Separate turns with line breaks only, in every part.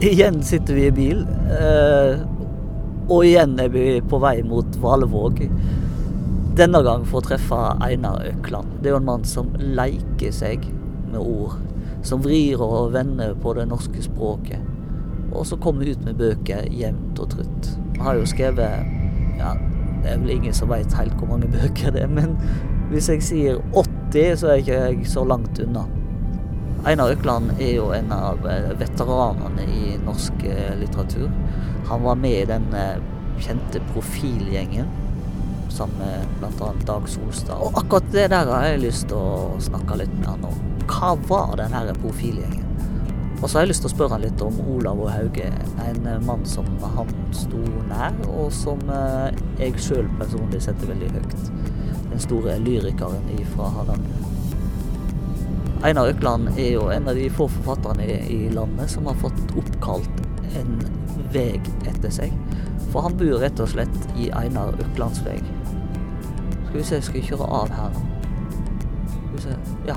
Igjen sitter vi i bil, eh, og igjen er vi på vei mot Valevåg. Denne gang for å treffe Einar Økland. Det er jo en mann som leker seg med ord. Som vrir og vender på det norske språket. Og så kommer ut med bøker jevnt og trutt. Han har jo skrevet ja, det er vel ingen som veit helt hvor mange bøker det er, men hvis jeg sier 80, så er jeg ikke så langt unna. Einar Økland er jo en av eh, veteranene i norsk eh, litteratur. Han var med i den eh, kjente profilgjengen sammen med bl.a. Dag Solstad. Og akkurat det der har jeg lyst til å snakke litt med han om. Hva var den her profilgjengen? Og så har jeg lyst til å spørre han litt om Olav og Hauge, en mann som han sto nær, og som jeg sjøl personlig setter veldig høyt. Den store lyrikeren ifra Hardanger. Einar Økland er jo en av de få forfatterne i landet som har fått oppkalt en vei etter seg. For han bor rett og slett i Einar Øklands vei. Skal vi se, skal vi kjøre av her nå? Skal vi se, ja.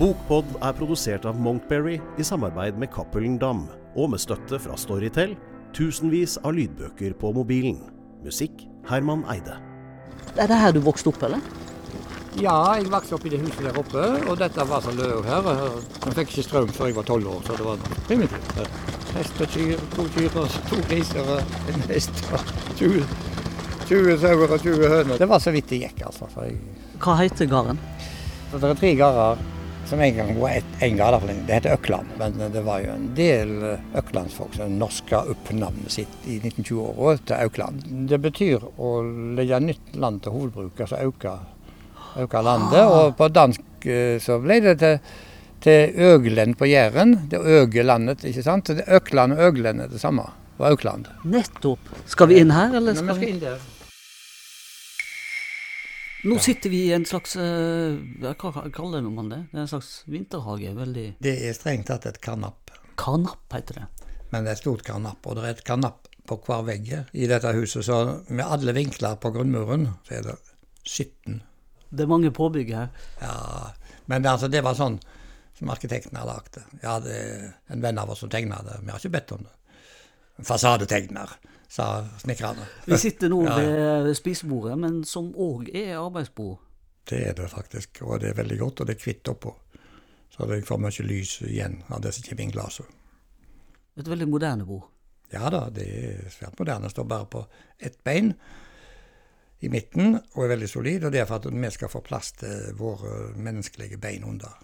Bokpod er produsert av Monkberry i samarbeid med Cappelen Dam, og med støtte fra Storytel. Tusenvis av lydbøker på mobilen. Musikk Herman Eide.
Er det her du vokste opp, eller?
Ja, jeg vokste opp i det huset der oppe, og dette var så løv her. Vi fikk ikke strøm før jeg var tolv år, så det var primitivt. Hest og kyr, to kyr og to griser og en hest og 20, 20 sauer og 20 høner. Det var så vidt det gikk, altså. Jeg...
Hva heter gården?
Det er tre gårder som en gang var én gard. Det heter Økland, men det var jo en del øklandsfolk som norska opp navnet sitt i 1920-åra til Aukland. Det betyr å legge nytt land til hovedbruk, altså auka øka Ah. Og på dansk eh, så ble det til, til Øglen på Jæren. Det Øgelandet, ikke sant. Så det Økland og Øglen er det samme. Og Aukland.
Nettopp. Skal vi inn her, eller
skal,
skal
vi inn der?
Nå sitter vi i en slags eh, Hva kaller man det? Det er en slags vinterhage. veldig...
Det er strengt tatt et karnapp.
Karnapp heter det.
Men det er et stort karnapp, og det er et karnapp på hver vegg i dette huset. Så med alle vinkler på grunnmuren så er det 17
det er mange påbygg her.
Ja, men altså, det var sånn som arkitekten har lagd det. Jeg hadde en venn av oss som tegna det. Vi har ikke bedt om det. Fasadetegner, sa snekkerne.
Vi sitter nå ja. ved spisebordet, men som òg er arbeidsbord.
Det er det faktisk, og det er veldig godt, og det er hvitt oppå. Så det får mye lys igjen av det som kommer inn glasset.
Et veldig moderne bord.
Ja da, det er svært moderne. Står bare på ett bein i midten og er veldig solid. Og det er for at vi skal få plass til våre menneskelige bein under.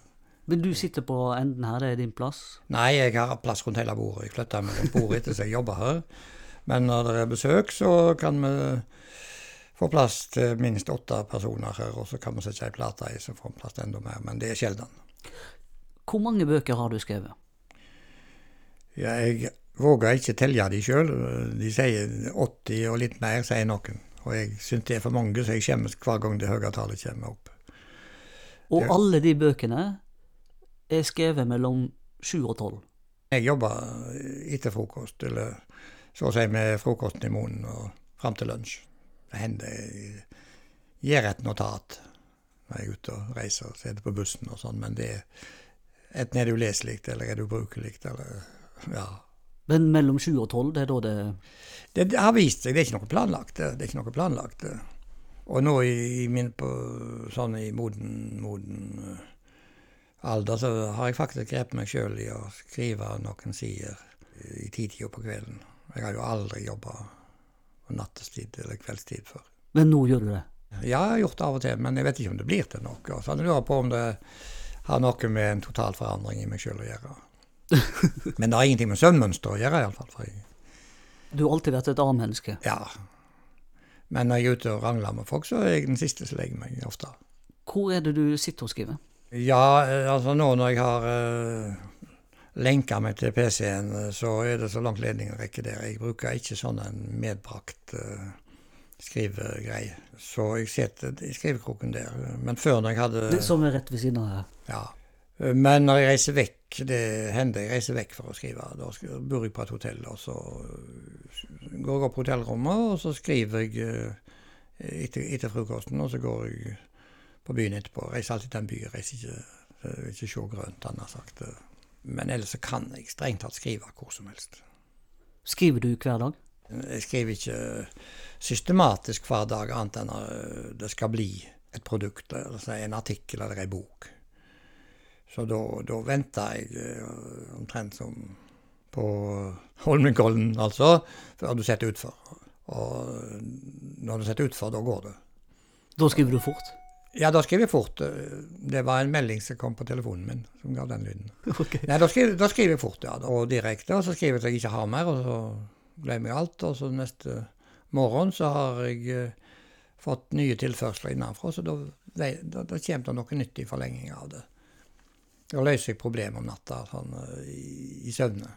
Men du sitter på enden her, det er din plass?
Nei, jeg har plass rundt hele bordet. Jeg flytter rundt bordet etter at jeg jobber her. Men når det er besøk, så kan vi få plass til minst åtte personer her. Og så kan vi sette ei plate i, så får vi plass til enda mer. Men det er sjelden.
Hvor mange bøker har du skrevet?
Ja, jeg våger ikke telle de sjøl. De sier 80 og litt mer, sier noen. Og jeg syns det er for mange, så jeg skjemmes hver gang det høye tallet kommer opp.
Og jeg, alle de bøkene er skrevet mellom sju og tolv?
Jeg jobber etter frokost, eller så å si med frokosten i munnen og fram til lunsj. Det hender jeg gir et notat når jeg er ute og reiser og sitter på bussen og sånn, men det er enten er det uleselig eller er det ubrukelig eller ja.
Men mellom sju og tolv, det er da det
det, det, har vist seg, det er ikke noe planlagt. Det, er ikke noe planlagt. Og nå i, i min på, sånn i moden, moden uh, alder, så har jeg faktisk grepet meg sjøl i å skrive noen sider i titida på kvelden. Jeg har jo aldri jobba nattestid eller kveldstid før.
Men nå gjør du det?
Ja, jeg har gjort det av og til, men jeg vet ikke om det blir til noe. Så jeg lurer på om det har noe med en total forandring i meg sjøl å gjøre. men det har ingenting med søvnmønster å gjøre, iallfall. Jeg
du har alltid vært et A-menneske?
Ja. Men når jeg er ute og rangler med folk, så er jeg den siste som legger meg ofte.
Hvor er det du sitter og skriver?
Ja, eh, altså nå når jeg har uh, lenka meg til PC-en, eh, så er det så langt ledningen rekker der. Jeg bruker ikke sånn en medbrakt uh, skrivegreie. Så jeg sitter i skrivekroken der. Men før når jeg hadde
Det Som er rett ved siden av her?
Ja. Men når jeg reiser vekk, det hender jeg reiser vekk for å skrive. Da bor jeg på et hotell, og så går jeg opp på hotellrommet, og så skriver jeg eh, etter, etter, frokosten, og så går jeg på byen etterpå. Reiser alltid til en by, jeg reiser ikke, ikke se grønt, han har sagt. Men ellers så kan jeg strengt tatt skrive hvor som helst.
Skriver du hver dag?
Jeg skriver ikke systematisk hver dag, annet enn at det skal bli et produkt, altså en artikkel eller en bok. Så da, da venta jeg uh, omtrent som på Holmenkollen, altså, før du setter utfor. Og når du setter utfor, da går det.
Da skriver du fort?
Ja, da skriver jeg fort. Det var en melding som kom på telefonen min, som ga den lyden.
Okay.
Nei, da skriver, da skriver, jeg fort, ja. Og direkte. Og så skriver jeg at jeg ikke har mer, og så glemmer jeg alt. Og så neste morgen så har jeg uh, fått nye tilførsler innenfra, så da, da, da kommer det noe nytt i forlenging av det. Da løser problemer om natta sånn, i, i søvne.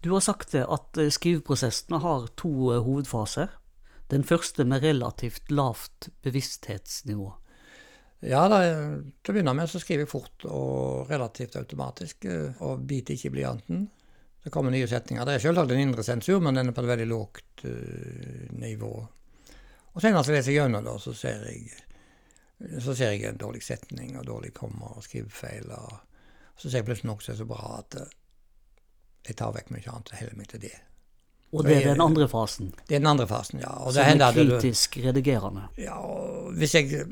Du har sagt at skriveprosessen skriveprosessene har to eh, hovedfaser. Den første med relativt lavt bevissthetsnivå.
Ja, da, til å begynne med så skriver jeg fort og relativt automatisk, og biter ikke i blyanten. Det kommer nye setninger. Det er selvsagt en indre sensur, men den er på et veldig lågt uh, nivå. Og senere så leser jeg gjennom det, og så ser jeg, så ser jeg en dårlig setning og dårlig komma og skrivefeil. Så ser jeg plutselig noe som er så bra at eh, jeg tar vekk mye annet og heller meg til det.
Og det er den andre fasen?
Det er den andre fasen, ja. Og
som er kritisk du, redigerende?
Ja, og hvis jeg,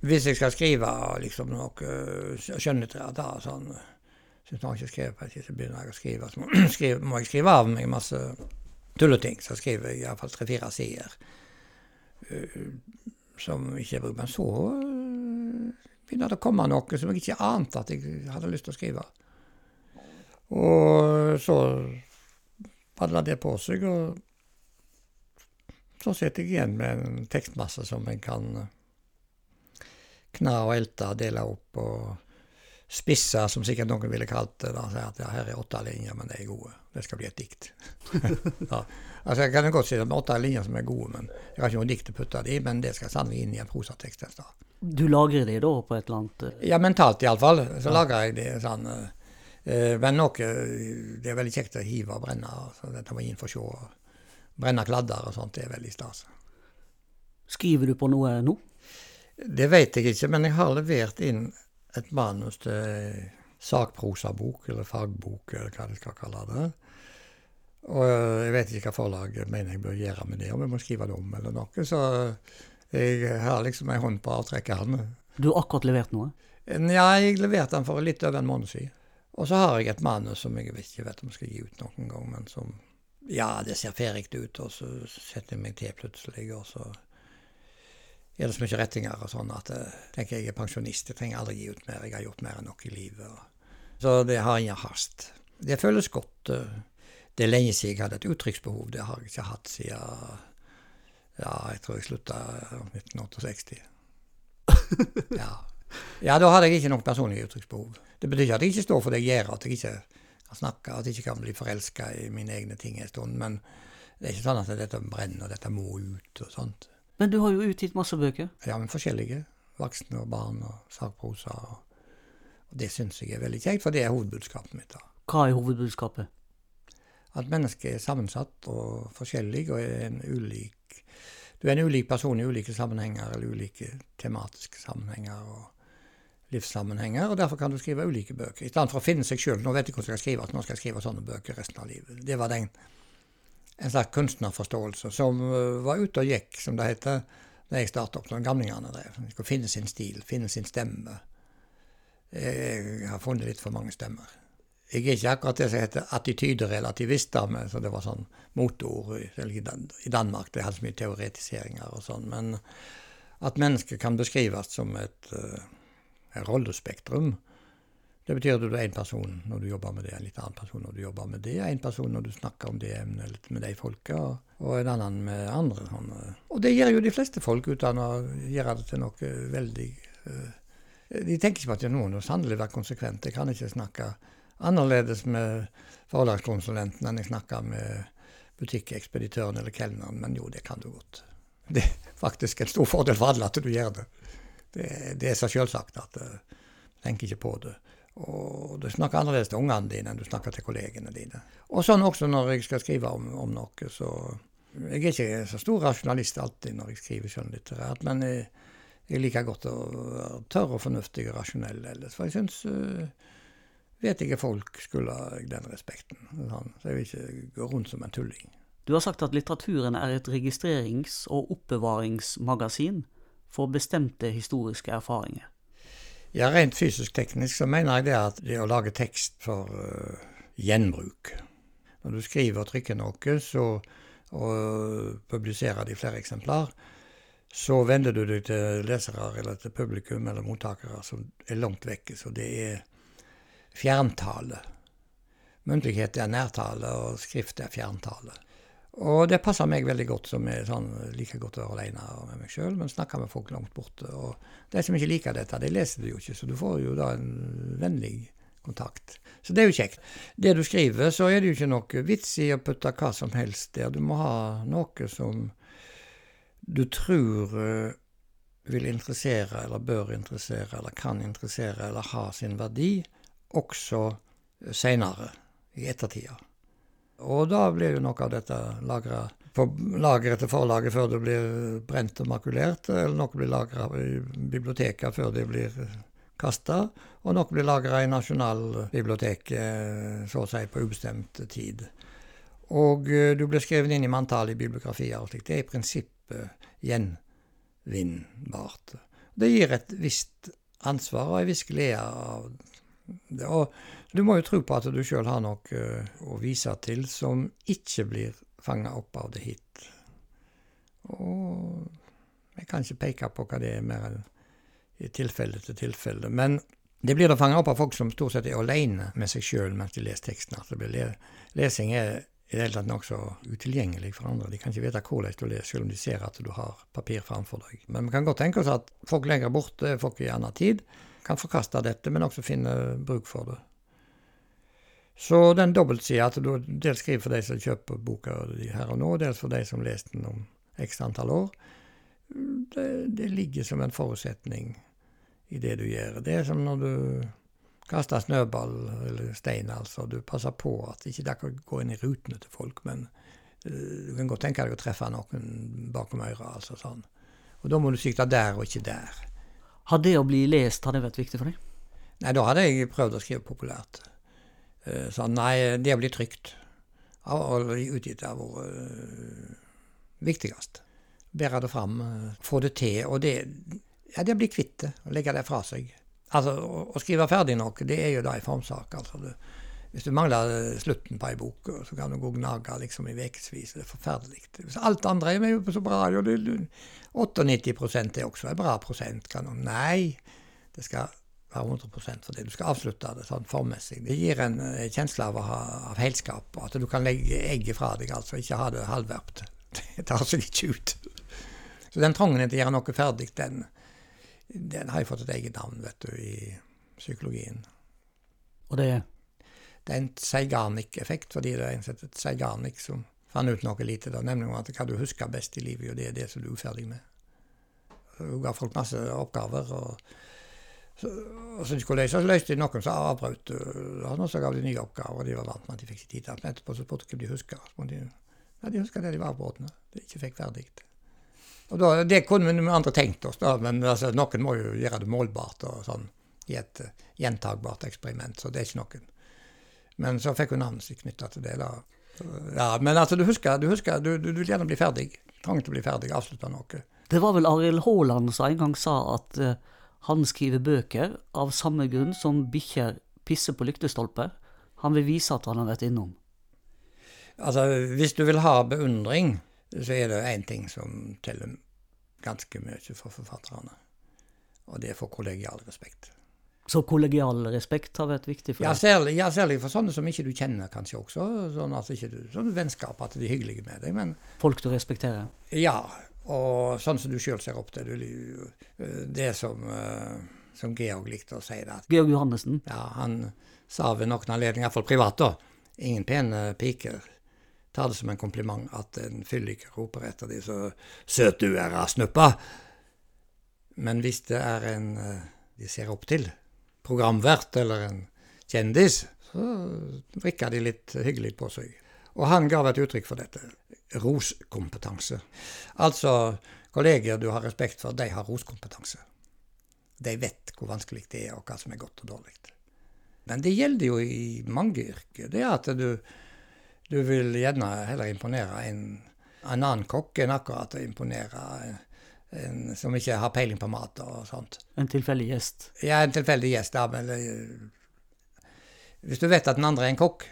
hvis jeg skal skrive liksom noe eh, skjønnlitterært, da sånn Syns jeg ikke skrevet på så begynner jeg å skrive. Så må, skrive, må jeg skrive av meg masse tulleting. Så skriver jeg iallfall tre-fire sider uh, som ikke er brukt. Men så begynner det å komme noe som jeg ikke ante at jeg hadde lyst til å skrive. Og så padla det på seg, og så sitter jeg igjen med en tekstmasse som jeg kan kna og elte, dele opp og spisse, som sikkert noen ville kalt det. da, at ja, Her er åtte linjer, men de er gode. Det skal bli et dikt. ja. altså Jeg kan godt si det med åtte linjer som er gode, men jeg har ikke noe dikt å putte det i. Men det skal sannelig inn i en prosatekst.
Du lagrer de da på et eller annet uh...
Ja, mentalt iallfall. Så ja. lagrer jeg de sånn. Uh, men noe Det er veldig kjekt å hive og brenne. Så dette må inn for å se. Brenne kladder og sånt, det er veldig stas.
Skriver du på noe nå?
Det vet jeg ikke, men jeg har levert inn et manus til sakprosabok, eller fagbok, eller hva de skal kalle det. Og jeg vet ikke hva forlaget mener jeg bør gjøre med det, om jeg må skrive det om eller noe. Så jeg har liksom ei hånd på avtrekkeren.
Du har akkurat levert noe?
Ja, jeg leverte den for litt over en måned siden. Og så har jeg et manus som jeg ikke vet om jeg skal gi ut noen gang, men som Ja, det ser ferdig ut, og så setter jeg meg til plutselig, og så er det så mye rettinger og sånn at jeg eh, tenker jeg er pensjonist, jeg trenger aldri gi ut mer, jeg har gjort mer enn nok i livet. Så det har ingen hast. Det føles godt. Eh. Det er lenge siden jeg hadde et uttrykksbehov, det har jeg ikke hatt siden ja, jeg tror jeg slutta 1968. Ja. ja, da hadde jeg ikke noe personlig uttrykksbehov. Det betyr ikke at jeg ikke står for det jeg gjør, at jeg ikke kan snakke, at jeg ikke kan bli forelska i mine egne ting en stund. Men det er ikke sånn at dette brenner, og dette må ut og sånt.
Men du har jo utgitt masse bøker?
Ja, men forskjellige. Voksne og barn og sakprosa. Og, og det syns jeg er veldig kjekt, for det er hovedbudskapet mitt. da.
Hva er hovedbudskapet?
At mennesket er sammensatt og forskjellig og er en ulik du er en ulik person i ulike sammenhenger, eller ulike tematiske sammenhenger og livssammenhenger, og derfor kan du skrive ulike bøker. I stedet for å finne seg sjøl. Nå vet jeg hvordan jeg skal skrive, så nå skal jeg skrive sånne bøker resten av livet. Det var den, en slags kunstnerforståelse som uh, var ute og gikk, som det heter, da jeg startet opp som gamlingene drev. De skulle finne sin stil, finne sin stemme. Jeg har funnet litt for mange stemmer. Jeg er ikke akkurat det som heter attityderelativister, men, så det var sånn motord i Danmark. Det hadde så mye teoretiseringer og sånn. Men at mennesket kan beskrives som et, uh, rollespektrum. Det betyr at du er én person når du jobber med det, en litt annen person når du jobber med det, en person når du snakker om det emnet litt med de folka, og en annen med andre. Sånn. Og det gjør jo de fleste folk uten å gjøre det til noe veldig uh, De tenker ikke på at noen som sannelig være konsekvent. Jeg kan ikke snakke annerledes med forlagskonsulenten enn jeg snakker med butikkekspeditøren eller kelneren, men jo, det kan du godt. Det er faktisk en stor fordel for alle at du gjør det. Det, det er så selvsagt at du uh, tenker ikke på det. Og du snakker annerledes til ungene dine enn du snakker til kollegene dine. Og sånn også når jeg skal skrive om, om noe, så Jeg er ikke så stor rasjonalist alltid når jeg skriver skjønnlitterært, men jeg, jeg liker godt å være tørr og fornuftig og rasjonell ellers. For jeg syns uh, vet ikke folk skylder ha den respekten. Så jeg vil ikke gå rundt som en tulling.
Du har sagt at litteraturen er et registrerings- og oppbevaringsmagasin for bestemte historiske erfaringer.
Ja, Rent fysisk-teknisk så mener jeg det at det å lage tekst for uh, gjenbruk Når du skriver og trykker noe så, og publiserer det i flere eksemplar, så vender du deg til lesere eller til publikum eller mottakere som er langt vekke. Så det er fjerntale. Muntlighet er nærtale, og skrift er fjerntale. Og det passer meg veldig godt, som er sånn, liker godt å være alene med meg sjøl, men snakker med folk langt borte. Og de som ikke liker dette, de leser det jo ikke, så du får jo da en vennlig kontakt. Så det er jo kjekt. Det du skriver, så er det jo ikke noe vits i å putte hva som helst der. Du må ha noe som du tror uh, vil interessere, eller bør interessere, eller kan interessere, eller ha sin verdi, også seinere, i ettertida. Og da blir jo noe av dette lagra på lager etter forlaget før det blir brent og makulert, eller noe blir lagra i biblioteket før det blir kasta, og noe blir lagra i Nasjonalbiblioteket så å si på ubestemt tid. Og eh, du blir skrevet inn i manntallet i bibliografier og slikt. Det er i prinsippet gjenvinnbart. Det gir et visst ansvar og en viss glede av. Og du må jo tro på at du sjøl har noe uh, å vise til som ikke blir fanga opp av det hit. Og jeg kan ikke peke på hva det er mer i tilfelle til tilfelle. Men det blir da fanga opp av folk som stort sett er alene med seg sjøl mens de leser teksten. Le lesing er i det hele tatt nokså utilgjengelig for andre. De kan ikke vite hvordan du leser, selv om de ser at du har papir framfor deg. Men vi kan godt tenke oss at folk lenger borte, folk i annen tid, kan forkaste dette, men også finne bruk for det. Så den dobbeltsida at du dels skriver for de som kjøper boka her og nå, dels for de som leser den om x antall år, det, det, ligger som en forutsetning i det du gjør. Det er som når du kaster snøball eller stein, altså. Du passer på at ikke det ikke går inn i rutene til folk, men uh, du kan godt tenke deg å treffe noen bakom øret, altså sånn. Og da må du sikte der og ikke der.
Har det å bli lest har det vært viktig for deg?
Nei, da hadde jeg prøvd å skrive populært. Eh, nei, det å bli trygt og utgitt har vært viktigst. Bære det fram, eh, få det til. Og det, ja, det blir kvitt det, å legge det fra seg. Altså, å, å skrive ferdig noe, det er jo da en formsak. altså det, hvis du mangler slutten på ei bok, så kan du gå og gnage liksom i ukevis. Det er forferdelig. Alt andre er jo så bra, jo, det, 98 er også en bra prosent. Kan du, nei, det skal være 100% for. Du skal avslutte det sånn formmessig. Det gir en uh, kjensle av, av helskap, at du kan legge egget fra deg, altså ikke ha det halvverpt. Det tar seg ikke ut. Så den trangen til å gjøre noe ferdig, den, den har jeg fått et eget navn, vet du, i psykologien.
Og det er?
Det er en Zeigarnik-effekt, fordi det er en et Zeigarnik som fant ut noe lite, da, nemlig at hva du husker best i livet, og det er det som du er uferdig med. Hun ga folk masse oppgaver. og så, og så de skulle løse, så løste de noen som avbrøt. og så gav de nye oppgaver, og de var vant med at de fikk tid Men etterpå så spurte de om de huska. Ja, de huska det de var på båtene. De ikke fikk ferdig. Og da, Det kunne vi andre tenkt oss, da, men altså, noen må jo gjøre det målbart og sånn i et uh, gjentagbart eksperiment. Så det er ikke noen. Men så fikk hun navnet sitt knytta til det. da. Ja, Men altså, du husker, du, husker, du, du, vil gjerne bli ferdig. Trang til å bli ferdig, avslutte noe.
Det var vel Arild Haaland som en gang sa at uh, han skriver bøker av samme grunn som bikkjer pisser på lyktestolper. Han vil vise at han har vært innom.
Altså, Hvis du vil ha beundring, så er det én ting som teller ganske mye for forfatterne. Og det er for kollegial respekt.
Så kollegial respekt har vært viktig for
deg? Ja, særlig, ja, særlig for sånne som ikke du kjenner, kanskje også. Sånn at ikke du, sånn vennskap, at de er hyggelige med deg. Men,
Folk du respekterer?
Ja, og sånn som du sjøl ser opp til. Det som, som Georg likte å si. det.
Georg Johannessen?
Ja, Han sa ved noen anledninger, iallfall privat, da, ingen pene piker tar det som en kompliment at en fyllik roper etter de så 'Søt du er, snuppa'. Men hvis det er en de ser opp til, programvert eller en kjendis, så vrikka de litt hyggelig på seg. Og han gav et uttrykk for dette roskompetanse. Altså, kolleger du har respekt for, de har roskompetanse. De vet hvor vanskelig det er, og hva som er godt og dårlig. Men det gjelder jo i mange yrker. Det er at du, du vil gjerne heller imponere en, en annen kokk enn akkurat å imponere en, som ikke har peiling på mat og sånt.
En tilfeldig gjest?
Ja, en tilfeldig gjest. Ja, men eh, hvis du vet at den andre er en kokk,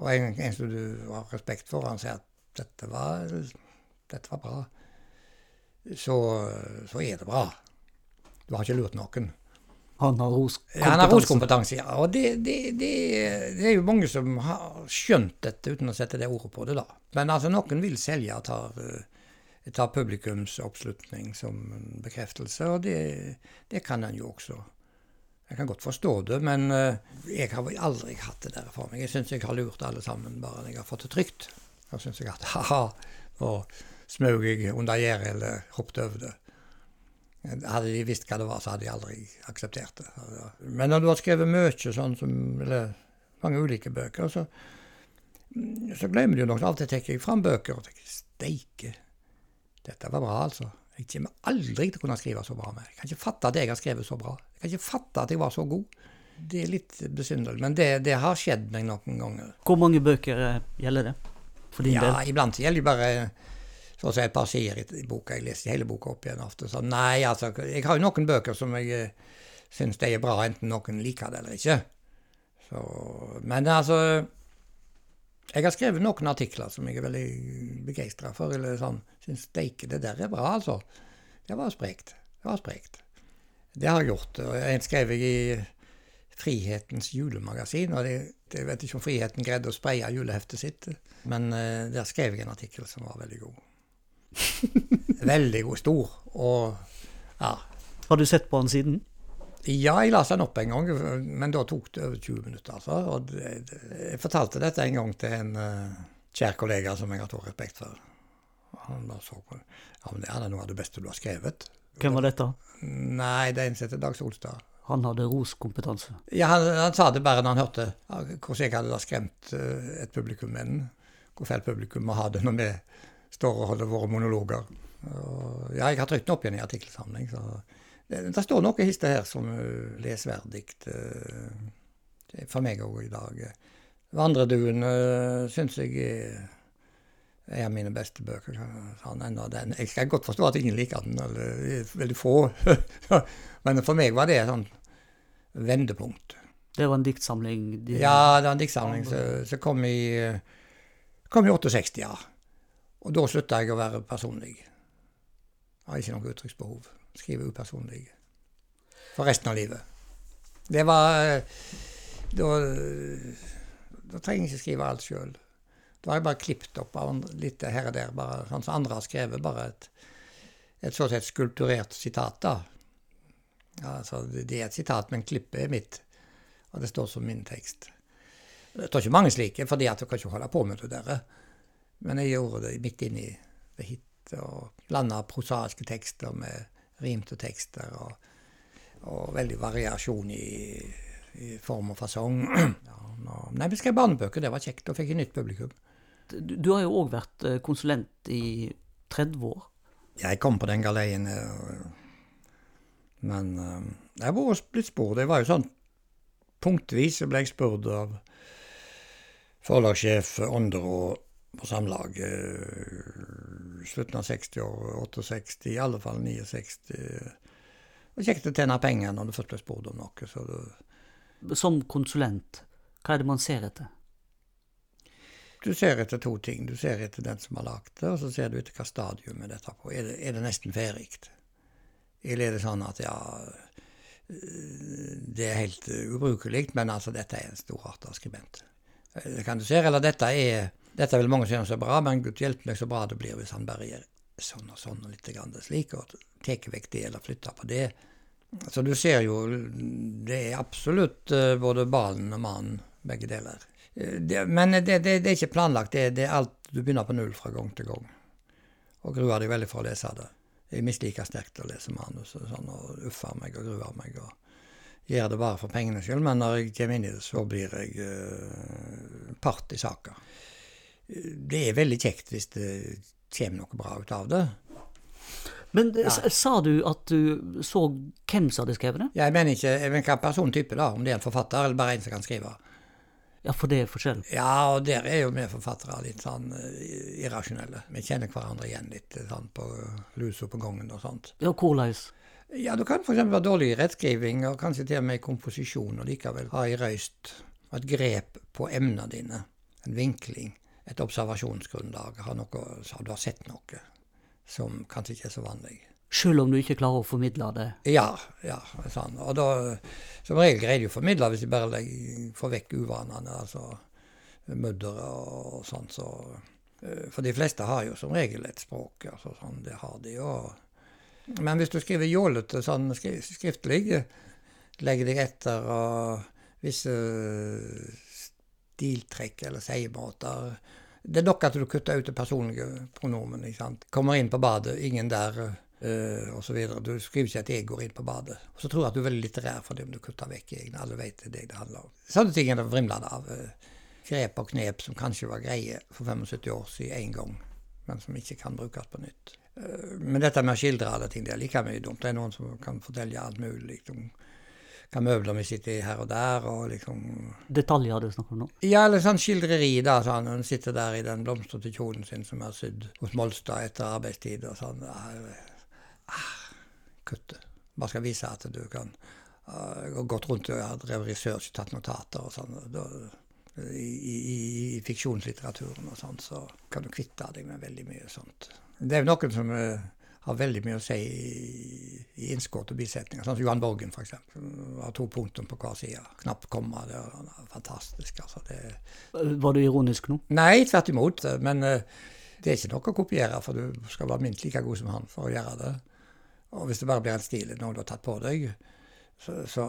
og en, en som du har respekt for, han sier at dette var, dette var bra, så, så er det bra. Du har ikke lurt noen.
Han har roskompetanse?
Ja, han har roskompetanse, ja. Og det, det, det, det, er jo mange som har skjønt dette uten å sette det ordet på det, da. Men altså, noen vil selge og tar, eh, tar publikumsoppslutning som en bekreftelse, og det, det kan en jo også. Jeg kan godt forstå det, men uh, jeg har aldri hatt det der for meg. Jeg syns jeg har lurt alle sammen, bare jeg har fått det trygt. Da syns jeg at ha-ha, nå smaug jeg under gjerdet eller hoppet over det. Hadde de visst hva det var, så hadde de aldri akseptert det. Men når du har skrevet mye sånn som, eller mange ulike bøker, så, så glemmer du og til tar jeg fram bøker og tenker steike, dette var bra, altså. Jeg kommer aldri til å kunne skrive så bra mer. Jeg kan ikke fatte at jeg har skrevet så bra. Jeg kan ikke fatte at jeg var så god. Det er litt besynderlig, men det, det, har skjedd meg noen ganger.
Hvor mange bøker eh, gjelder det?
For din ja, del? Iblant gjelder det bare så å si et par sider i boka. Jeg leser hele boka opp igjen ofte. Så nei, altså, jeg har jo noen bøker som jeg eh, syns de er bra, enten noen liker det eller ikke. Så, men altså Jeg har skrevet noen artikler som jeg er veldig begeistra for. eller sånn, Syns steike, det der er bra, altså. Det var sprekt. Det var sprekt. Det har jeg gjort. og En skrev jeg i Frihetens julemagasin. og det, Jeg vet ikke om Friheten greide å spreie juleheftet sitt, men uh, der skrev jeg en artikkel som var veldig god. Veldig god. Stor. Og ja.
Har du sett på den siden?
Ja, jeg leste den opp en gang, men da tok det over 20 minutter. Altså. Og det, det, jeg fortalte dette en gang til en uh, kjær kollega som jeg har stor respekt for. Han bare så på Ja, men det er noe av det beste du har skrevet.
Hvem var dette?
Nei, det er en som heter Dag Solstad.
Han hadde roskompetanse?
Ja, han, han, sa det bare når han hørte hvordan jeg hadde da skremt uh, et publikum med den. Hvor feil publikum må ha det når vi står og holder våre monologer. Og, ja, jeg har trykt den opp igjen i artikkelsamling. så det, det står noe histe her som uh, lesverdig uh, for meg òg i dag. Vandreduen uh, syns jeg er en av mine beste bøker. Sånn, den. Jeg skal godt forstå at ingen liker den, eller veldig få. Men for meg var det et sånn vendepunkt.
Det var en diktsamling?
De, ja, det var en diktsamling som kom i, kom i 68, ja. Og da slutta jeg å være personlig. Jeg har ikke noe uttrykksbehov. Skriver upersonlig. For resten av livet. Det var Da, da trenger jeg ikke skrive alt sjøl. Da har jeg bare klippet opp litt her og der, bare, sånn som andre har skrevet. Bare et, et så et skulpturert sitat, da. Altså, det er et sitat, men klippet er mitt. Og det står som min tekst. Det står ikke mange slike, fordi at du kan ikke holde på med det der. Men jeg gjorde det midt inni det hit, og blanda prosaiske tekster med rimte tekster, og, og veldig variasjon i, i, form og fasong. Ja, nå, nei, vi skrev barnebøker, det var kjekt, og fikk et nytt publikum.
Du, du har jo òg vært eh, konsulent i 30 år.
Jeg kom på den galeien, eh, men eh, jeg var blitt spurt. Det var jo sånn punktvis ble jeg spurt av forlagssjef Ånderå på Samlag. Eh, slutten av 60 år, 68, i alle fall 69. Det var kjekt å tjene penger når du først ble spurt om noe. Så
du Som konsulent, hva er det man ser etter?
Du ser etter to ting. Du ser etter den som har lagd det, og så ser du etter hva stadium er dette på. Er det, er det nesten ferdig? Eller er det sånn at ja Det er helt ubrukelig, men altså dette er en storarta skribent. Det kan du se, eller dette er dette vil mange synes er bra, men gud hjelpe meg så bra det blir hvis han bare gjør sånn og sånn og litt grann slik, og tar vekk det eller flytter på det. Så du ser jo, det er absolutt uh, både ballen og mannen, begge deler. Uh, det, men det, det, det, er ikke planlagt, det, det, er alt du begynner på null fra gang til gang. Og gruer deg veldig for å lese det. Jeg misliker sterkt å lese manus og sånn, og uffer meg og gruer meg. og Gjør det bare for pengenes skyld, men når jeg kommer inn i det, så blir jeg uh, part i saka det er veldig kjekt hvis det kommer noe bra ut av det.
Men ja. sa du at du så hvem som hadde skrevet det?
Jeg mener ikke jeg mener hva persontype, da, om det er en forfatter eller bare en som kan skrive.
Ja, for det er forskjell.
Ja, og der er jo vi forfattere litt sånn eh, irrasjonelle. Vi kjenner hverandre igjen litt eh, sånn på lusa på gangen og sånt.
Ja, hvordan?
Ja, du kan f.eks. være dårlig i rettskriving, og kanskje til og med komposisjon, og likevel ha i røyst et grep på emnene dine. En vinkling. Et observasjonsgrunnlag. Har noe, så du har sett noe som kanskje ikke er så vanlig.
Selv om du ikke klarer å formidle det?
Ja, ja. Sånn. Og da, som regel greier de å formidle hvis de bare legger, får vekk uvanene, altså mudderet og sånt. Så, eh, for de fleste har jo som regel et språk, altså sånn, det har de jo. Men hvis du skriver jålete sånn skriftlig, legger deg etter og visse stiltrekk eller seiemåter Det er nok at du kutter ut det personlige pronomen. ikke sant? Kommer inn på badet, ingen der, uh, osv. Du skriver ikke at 'jeg går inn på badet'. Og så tror jeg at du er veldig litterær det, om du kutter vekk egne. Alle vet det det handler om. Sånne ting er det vrimlende av. eh, grep og knep som kanskje var greie for 75 år siden én gang, men som ikke kan brukes på nytt. Eh, Men dette med å skildre alle ting, det er like mye dumt. Det er noen som kan fortelle alt mulig. liksom, Hva møbler vi sitter i her og der, og liksom
Detaljer du snakker om nå?
ja, eller sånn skildreri, da. Sånn, hun sitter der i den blomstrete kjolen sin som er sydd hos Molstad etter arbeidstid, og sånn. Ah, kutte. Bare skal vise at du kan uh, gått rundt og drevet research, tatt notater og sånn. Da, i, i, I fiksjonslitteraturen og sånn, så kan du kvitte deg med veldig mye sånt. Det er jo noen som uh, har veldig mye å si i, i innskudd og bisetninger. Sånn som Johan Borgen, f.eks. Har to punktum på hver side. Knapt komma. Det er fantastisk. altså. Det,
Var du ironisk nå?
Nei, tvert imot. Men eh, det er ikke nok å kopiere, for du skal være minst like god som han for å gjøre det. Og hvis det bare blir en stil, noe du har tatt på deg, så, så,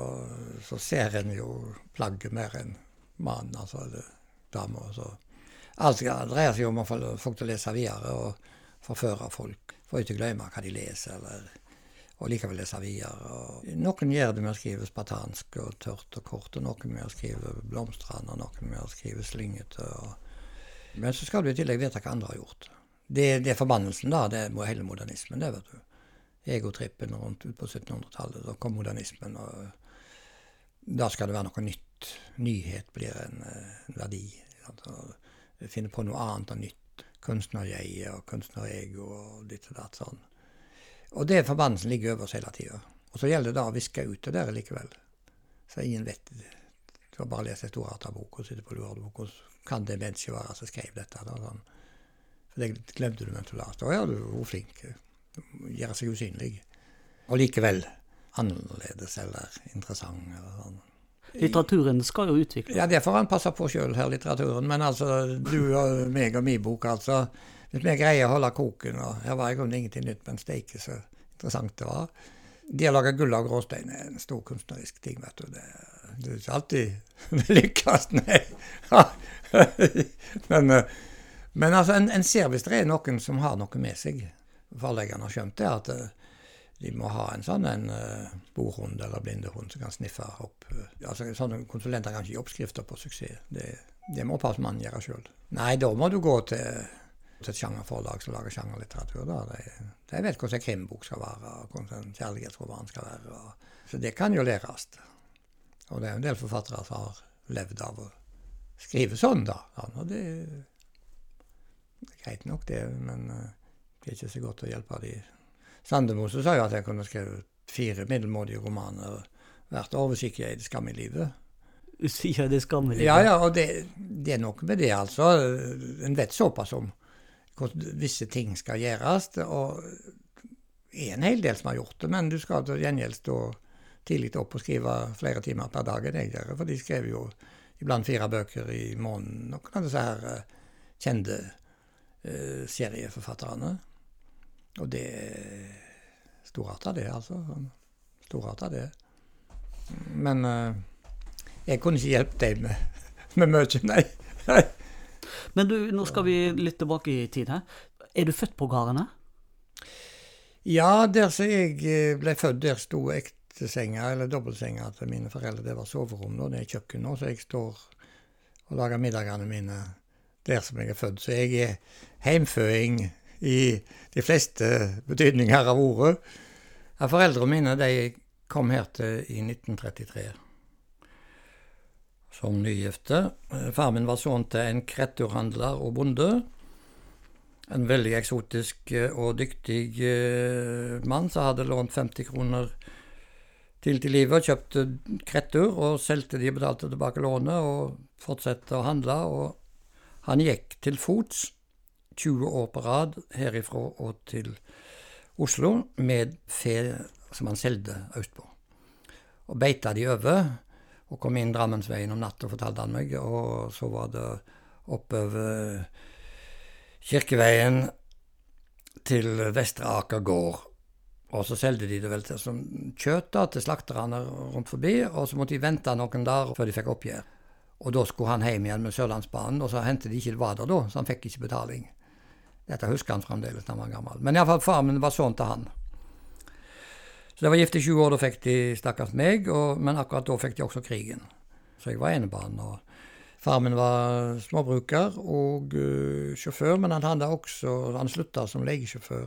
så ser en jo plagget mer enn mannen, altså, dama. Alt dreier seg om å få folk til å lese videre og forføre folk. For ikke glemme hva de leser, eller, og likevel lese videre. Og noen gjør det med å skrive spartansk og tørt og kort, og noen med å skrive blomstrende, og noen med å skrive slyngete. Men så skal du i tillegg vite hva andre har gjort. Det, det er forbannelsen, da. Det er hele modernismen, det, vet du. Egotrippen rundt ut på 1700-tallet. Da kom modernismen, og da skal det være noe nytt. Nyhet blir en, en verdi. Altså, finne på noe annet og nytt. Kunstnerjeget og kunstnerego og ditt og datt sånn. Og det forbannelsen ligger over oss hele tida. Og så gjelder det da å viske ut det der likevel. Så ingen vet det. Du har bare lest en storarta-bok og sitter på lurebok, og kan det mennesket være som skrev dette. Da, sånn. For det glemte du mens du leste. Å ja, du er flink. Gjøre seg usynlig. Og likevel annerledes eller interessant. eller sånn.
Litteraturen skal jo utvikle.
Ja, det får han passe på sjøl, her litteraturen. Men altså, du og meg og min bok, altså. Hvis vi greier å holde koken, og her var i grunnen ingenting nytt, men steike så interessant det var. Det å lage gull av gråstein er en stor kunstnerisk ting, vet du. Det, det er ikke alltid det lykkes, nei. men, eh, men altså, en, en ser hvis det er noen som har noe med seg. Forleggerne har skjønt det, at eh, de må ha en sånn en uh, bordhund eller blindehund som kan sniffe opp uh, altså Sånne konsulenter kan ikke gi oppskrifter på suksess. Det, det må passmannen gjøre sjøl. Nei, da må du gå til, til et sjangerforlag som lager sjangerlitteratur. da. De, de vet hvordan en krimbok skal være, og hvordan en kjærlighetsroman skal være. Og, så det kan jo læres. Og det er en del forfattere som har levd av å skrive sånn, da. Og det, det er greit nok, det, men uh, det er ikke så godt å hjelpe de Sandemose sa jo at jeg kunne skrevet fire middelmådige romaner hvert år hvis ikke jeg hadde skam i livet.
Du sier det i livet?
Ja, ja, og det, det er noe med det, altså. En vet såpass om hvordan visse ting skal gjøres. Og det er en hel del som har gjort det, men du skal til gjengjeld stå tidlig opp og skrive flere timer per dag enn jeg gjør. For de skrev jo iblant fire bøker i måneden, noen av disse her eh, kjente uh, serieforfatterne. Og det storarta, det, altså. Storarta, det. Men uh, jeg kunne ikke hjulpet deg med, med mye, nei. nei.
Men du, nå skal vi litt tilbake i tid her. Er du født på gårdene?
Ja, der som jeg eh, ble født, der sto ektesenga, eller dobbeltsenga til mine foreldre. Det var soverom da, det er kjøkken nå, så jeg står og lager middagene mine der som jeg er født. Så jeg er heimføding i de fleste betydninger av ordet. Foreldrene mine de kom her til i 1933 som nygifte. Far min var sønn til en kretturhandler og bonde. En veldig eksotisk og dyktig mann som hadde lånt 50 kroner til til livet og kjøpte krettur og solgte de, betalte tilbake lånet og fortsatte å handle. Og han gikk til fots 20 år på rad herifra og til Oslo med fe som han solgte østpå. Og beita de over og kom inn Drammensveien om natta, fortalte han meg. Og så var det oppover Kirkeveien til Vestre Aker gård og så solgte de det vel til som kjøtt da, til slakterne rundt forbi, og så måtte de vente noen dager før de fikk oppgjør. Og da skulle han hjem igjen med Sørlandsbanen, og så hendte det ikke det var der da, så han fikk ikke betaling. Dette husker han fremdeles da han var gammel. Men iallfall far min var sønnen til han. Så det var gift i 20 år, da fikk de stakkars meg, og, men akkurat da fikk de også krigen. Så jeg var enebarn. og Far min var småbruker og uh, sjåfør, men han hadde også, han slutta som legesjåfør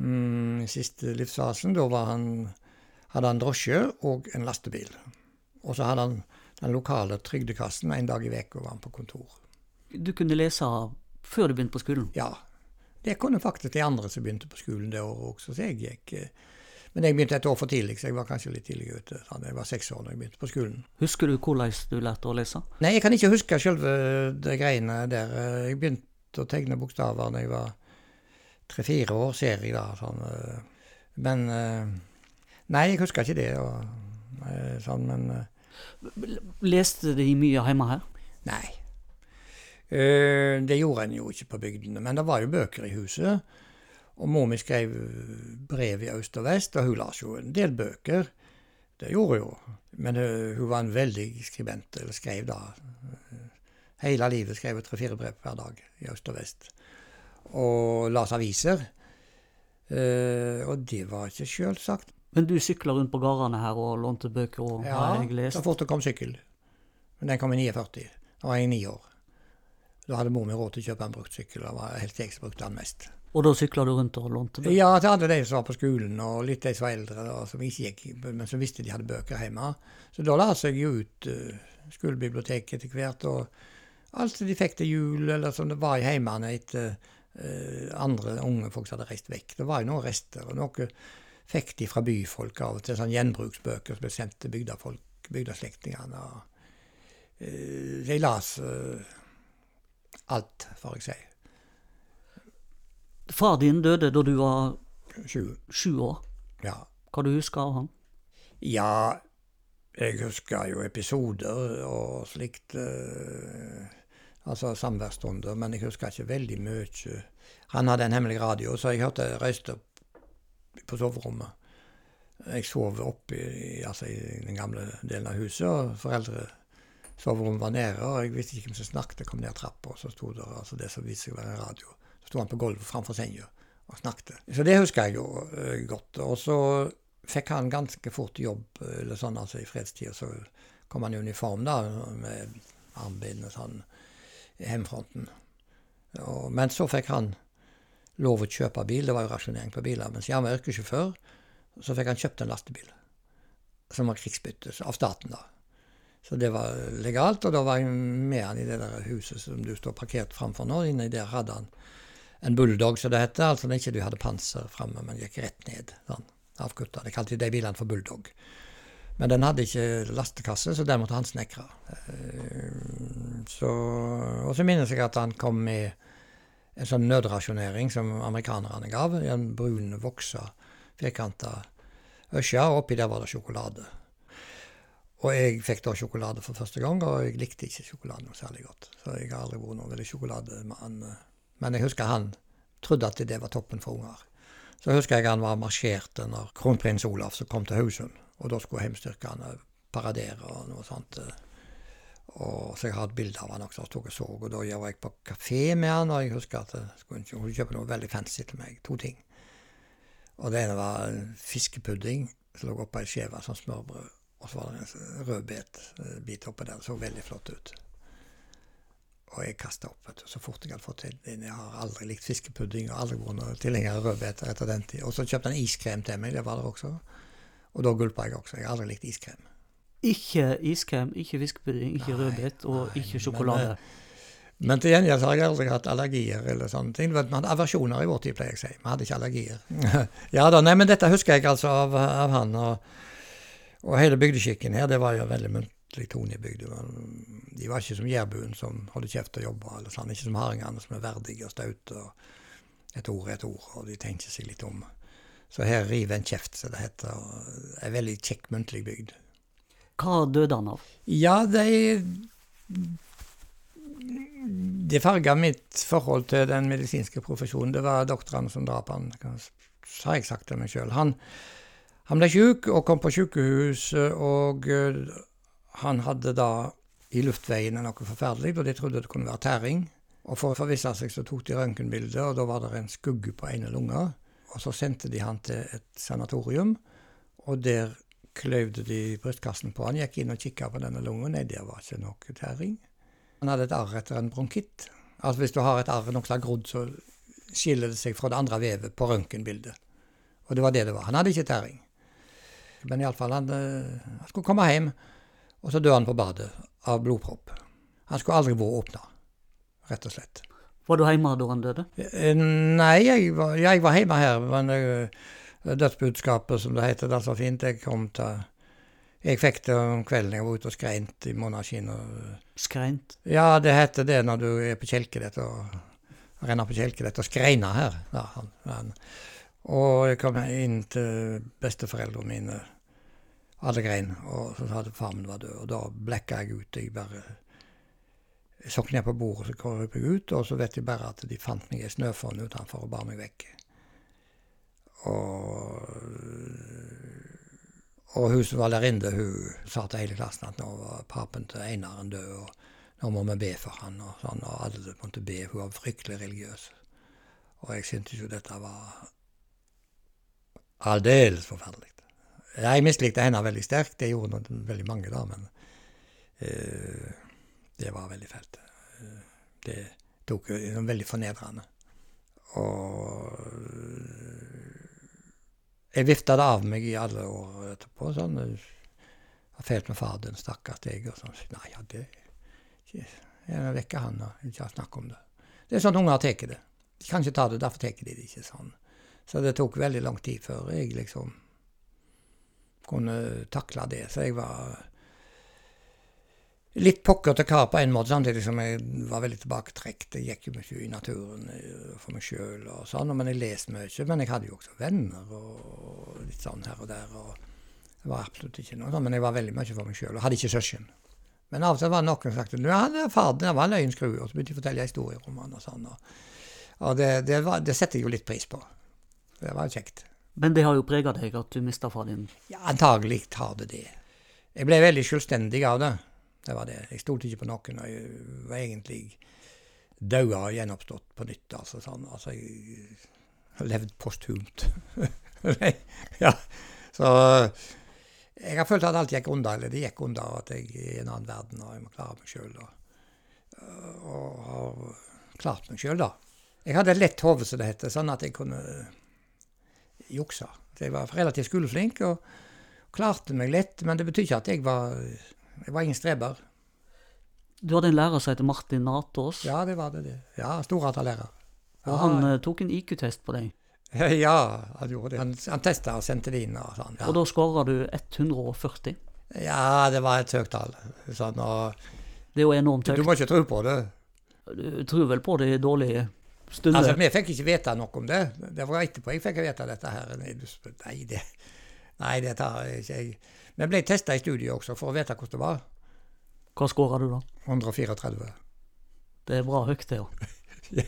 mm, siste livsfasen. Da han, hadde han drosje og en lastebil. Og så hadde han den lokale trygdekassen en dag i uka var han på kontor.
Du kunne lese før du begynte på skolen?
Ja. Det kunne faktisk de andre som begynte på skolen det året også, så jeg gikk eh, men jeg begynte et år for tidlig, så jeg var kanskje litt tidlig ute. Sånn, jeg var seks år da jeg begynte på skolen.
Husker du hvordan du lærte å lese?
Nei, jeg kan ikke huske selve de greiene der. Jeg begynte å tegne bokstaver da jeg var tre-fire år, ser jeg da. Sånn, eh, men eh, Nei, jeg husker ikke det. Og, sånn, men
Leste de mye hjemme her?
Nei. Det gjorde en jo ikke på bygdene, men det var jo bøker i huset. Og mor mi skrev brev i øst og vest, og hun las jo en del bøker. Det gjorde hun jo. Men hun var en veldig skribent, eller skrev da. Hele livet skrev hun tre-fire brev hver dag i øst og vest og las aviser. Og det var ikke sjølsagt.
Men du sykla rundt på gårdene her og lånte bøker? og
ja,
har jeg lest?
så fort det kom sykkel. Men den kom i 49. Da var jeg ni år. Da hadde mor mi råd til å kjøpe en brukt sykkel. Det var helt jeg som brukte den mest.
Og da sykla du rundt og lånte bøker?
Ja, til alle de som var på skolen, og litt de som var eldre, da, som ikke gikk, men som visste de hadde bøker hjemme. Så da la seg jo ut uh, skolebiblioteket etter hvert, og alt de fikk til jul, eller som det var i heimene etter Eh, andre unge folk som hadde reist vekk. Det var jo noen rester. og Noe fikk de fra byfolk av og til, sånn gjenbruksbøker som ble sendt til bygdafolk, bygdaslektningene. Uh, de las uh, alt, får jeg si.
Far din døde da du var
sju,
sju år.
Ja.
Hva du husker av han?
Ja, jeg husker jo episoder og slikt. Uh, altså samværsstunder, men jeg husker ikke veldig mye. Han hadde en hemmelig radio, så jeg hørte røyster på soverommet. Jeg sov oppe i, altså i, den gamle delen av huset, og foreldresoverommet var nede. Og jeg visste ikke hvem som snakket. Jeg kom ned trappa, og så sto der altså det som viste seg å være en radio. Så sto han på gulvet framfor senga og snakket. Så det husker jeg jo uh, godt. Og så fikk han ganske fort jobb, eller sånn altså i fredstida. Så kom han i uniform da, med armbind og sånn hjemmefronten. Og, men så fikk han lov å kjøpe bil, det var jo rasjonering på biler. Mens han var yrkessjåfør, så fikk han kjøpt en lastebil. Som var krigsbytte av staten, da. Så det var legalt, og da var jeg med han i det der huset som du står parkert framfor nå. Inni der hadde han en bulldog, som det heter. Altså ikke du hadde panser framme, men gikk rett ned. sånn, Avkutta. De kalte de bilene for bulldog. Men den hadde ikke lastekasse, så den måtte han snekre. Eh, og så minnes jeg at han kom med en sånn nødrasjonering som amerikanerne gav. En brun, voksa, firkanta øsje, og oppi der var det sjokolade. Og jeg fikk da sjokolade for første gang, og jeg likte ikke sjokolade noe særlig godt. Så jeg har aldri vært noen veldig sjokolademann. Men jeg husker han trodde at det var toppen for unger. Så husker jeg han var marsjerte når kronprins Olav som kom til Haugesund. Og da skulle heimstyrkene paradere og noe sånt. Og så jeg har et bilde av han også, og så, og da var jeg på kafé med han, og jeg husker at jeg skulle kjøpe noe veldig fancy til meg. To ting. Og det ene var fiskepudding som lå oppå ei skive, sånn smørbrød. Og så var det en rødbet-bit oppå der. Det så veldig flott ut. Og jeg kasta opp vet du, så fort jeg hadde fått til inn. Jeg har aldri likt fiskepudding og aldri vært tilhenger av rødbeter etter den tid. Og så kjøpte han iskrem til meg, det var der også. Og da gulpa jeg også. Jeg har aldri likt iskrem.
Ikke iskrem, ikke fiskepudding, ikke rødbet og
nei,
ikke sjokolade.
Men, Men til gjengjeld har jeg aldri hatt allergier eller sånne ting. Men Vi hadde aversjoner i vår tid, pleier jeg å si. Vi hadde ikke allergier. ja da, nei, men dette husker jeg altså av, av han. Og, og hele bygdeskikken her, det var jo veldig muntlig tone i bygda. De var ikke som jærbuen som holder kjeft og jobber, eller sånn. Ikke som hardingene som er verdige og staute. og Et ord er et ord, og de tenker seg litt om. Så her river en kjeft, som det heter. og En veldig kjekk muntlig bygd.
Hva døde han av?
Ja, det Det farga mitt forhold til den medisinske profesjonen. Det var doktorene som drap han, har jeg sagt til meg sjøl. Han, han ble sjuk og kom på sjukehuset, og eh, han hadde da i luftveiene noe forferdelig, og de trodde det kunne være tæring. Og for å forvisse seg så tok de røntgenbilde, og da var det en skugge på ene lunga. Og så sendte de han til et sanatorium, og der kløyvde de brystkassen på han, gikk inn og kikka på denne lunga. Nei, det var ikke noe tæring. Han hadde et arr etter en bronkitt. Altså Hvis du har et arr som har grodd, så skiller det seg fra det andre vevet på røntgenbildet. Og det var det det var. Han hadde ikke tæring. Men iallfall, han, eh, han skulle komme hjem, og så døde han på badet av blodpropp. Han skulle aldri vært åpna, rett og slett.
Var du hjemme da han døde?
Eh, Nei, jeg var, jeg var hjemme her, men eh, dødsbudskapet, som det heter, det er så fint. Jeg kom til Jeg fikk det om kvelden jeg var ute og skreint i måneskinn.
Skreint?
Ja, det heter det når du er på kjelkedett og renner på kjelkedett og skreiner her. Ja, han, han. Og jeg kom inn til besteforeldrene mine. Alle grein. Og så hadde far min var død. Og da blekka jeg ut. Jeg bare ned på bordet, så krøp jeg ut, og så vet jeg bare at de fant meg i snøfonn utenfor og bar meg vekk. Og, og hun som var lærerinne, hun sa til hele klassen at nå var papen til Einaren død, og nå må vi be for han, og sånn, og alle måtte be. Hun var fryktelig religiøs. Og jeg syntes jo dette var aldeles forferdelig. Jeg mislikte henne veldig sterkt, det gjorde noen, veldig mange da, men uh, det var veldig fælt. Eh, Det tok jo veldig fornedrende. Og jeg vifta det av meg i alle år etterpå. sånn, Har fælt med far din, stakkars deg. og sånn. Nei, ja, det Jeg vekker han og ikke snakk om det. Det er sånn unger tar det. De kan ikke ta det, derfor tar de det ikke sånn. Så det tok veldig lang tid før jeg liksom kunne takle det. Så jeg var litt pokkete kar på en måte, samtidig som jeg var veldig tilbaketrukket. Jeg gikk jo mye i naturen eh, for meg sjøl og sånn, men jeg leste mye. Men jeg hadde jo også venner og litt sånn her og der. og Det var absolutt ikke noe sånn, men jeg var veldig mye for meg sjøl og hadde ikke søsken. Men av og til var det noen som sagt ja, det far det var en løgnskrue, og så begynte de å fortelle historier om og sånn. Og, og det, det, var, det setter jeg jo litt pris på. Det var kjekt.
Men det har jo prega deg at du mista far din.
Ja, antagelig har det det. Jeg ble veldig selvstendig av det. Det var det. Jeg stolte ikke på noen, og jeg var egentlig daua og gjenoppstått på nytt. Altså, sånn. altså jeg har levd posthumt. ja. Så jeg har følt at alt gikk unna, eller det gikk unna, at jeg er i en annen verden og jeg må klare meg sjøl. Og, og har klart meg sjøl, da. Jeg hadde et lett hode, som det heter, sånn at jeg kunne jukse. Så jeg var relativt skoleflink og klarte meg lett, men det betyr ikke at jeg var Jeg var ingen streber.
Du hadde en lærer som heter Martin Natås,
Ja, det var det. det. Ja, storatalærer.
og han eh, tok en IQ-test på deg.
Ja, han gjorde det. Han, han testa og sendte det inn og sånn. Ja.
Og da skåra du 140.
ja, det var et høyt tall. Sånn, og
Det er jo enormt
du må ikke tro på det.
Du tror vel på det i dårlige stunder?
Altså, Vi fikk ikke vite noe om det. Det var etterpå jeg fikk vite dette her. Nei, det, nei, det tar jeg ikke jeg. Vi ble testa i studiet også for å vite hvordan det var.
Hva skåra du da?
134.
Det er bra høyt, det òg.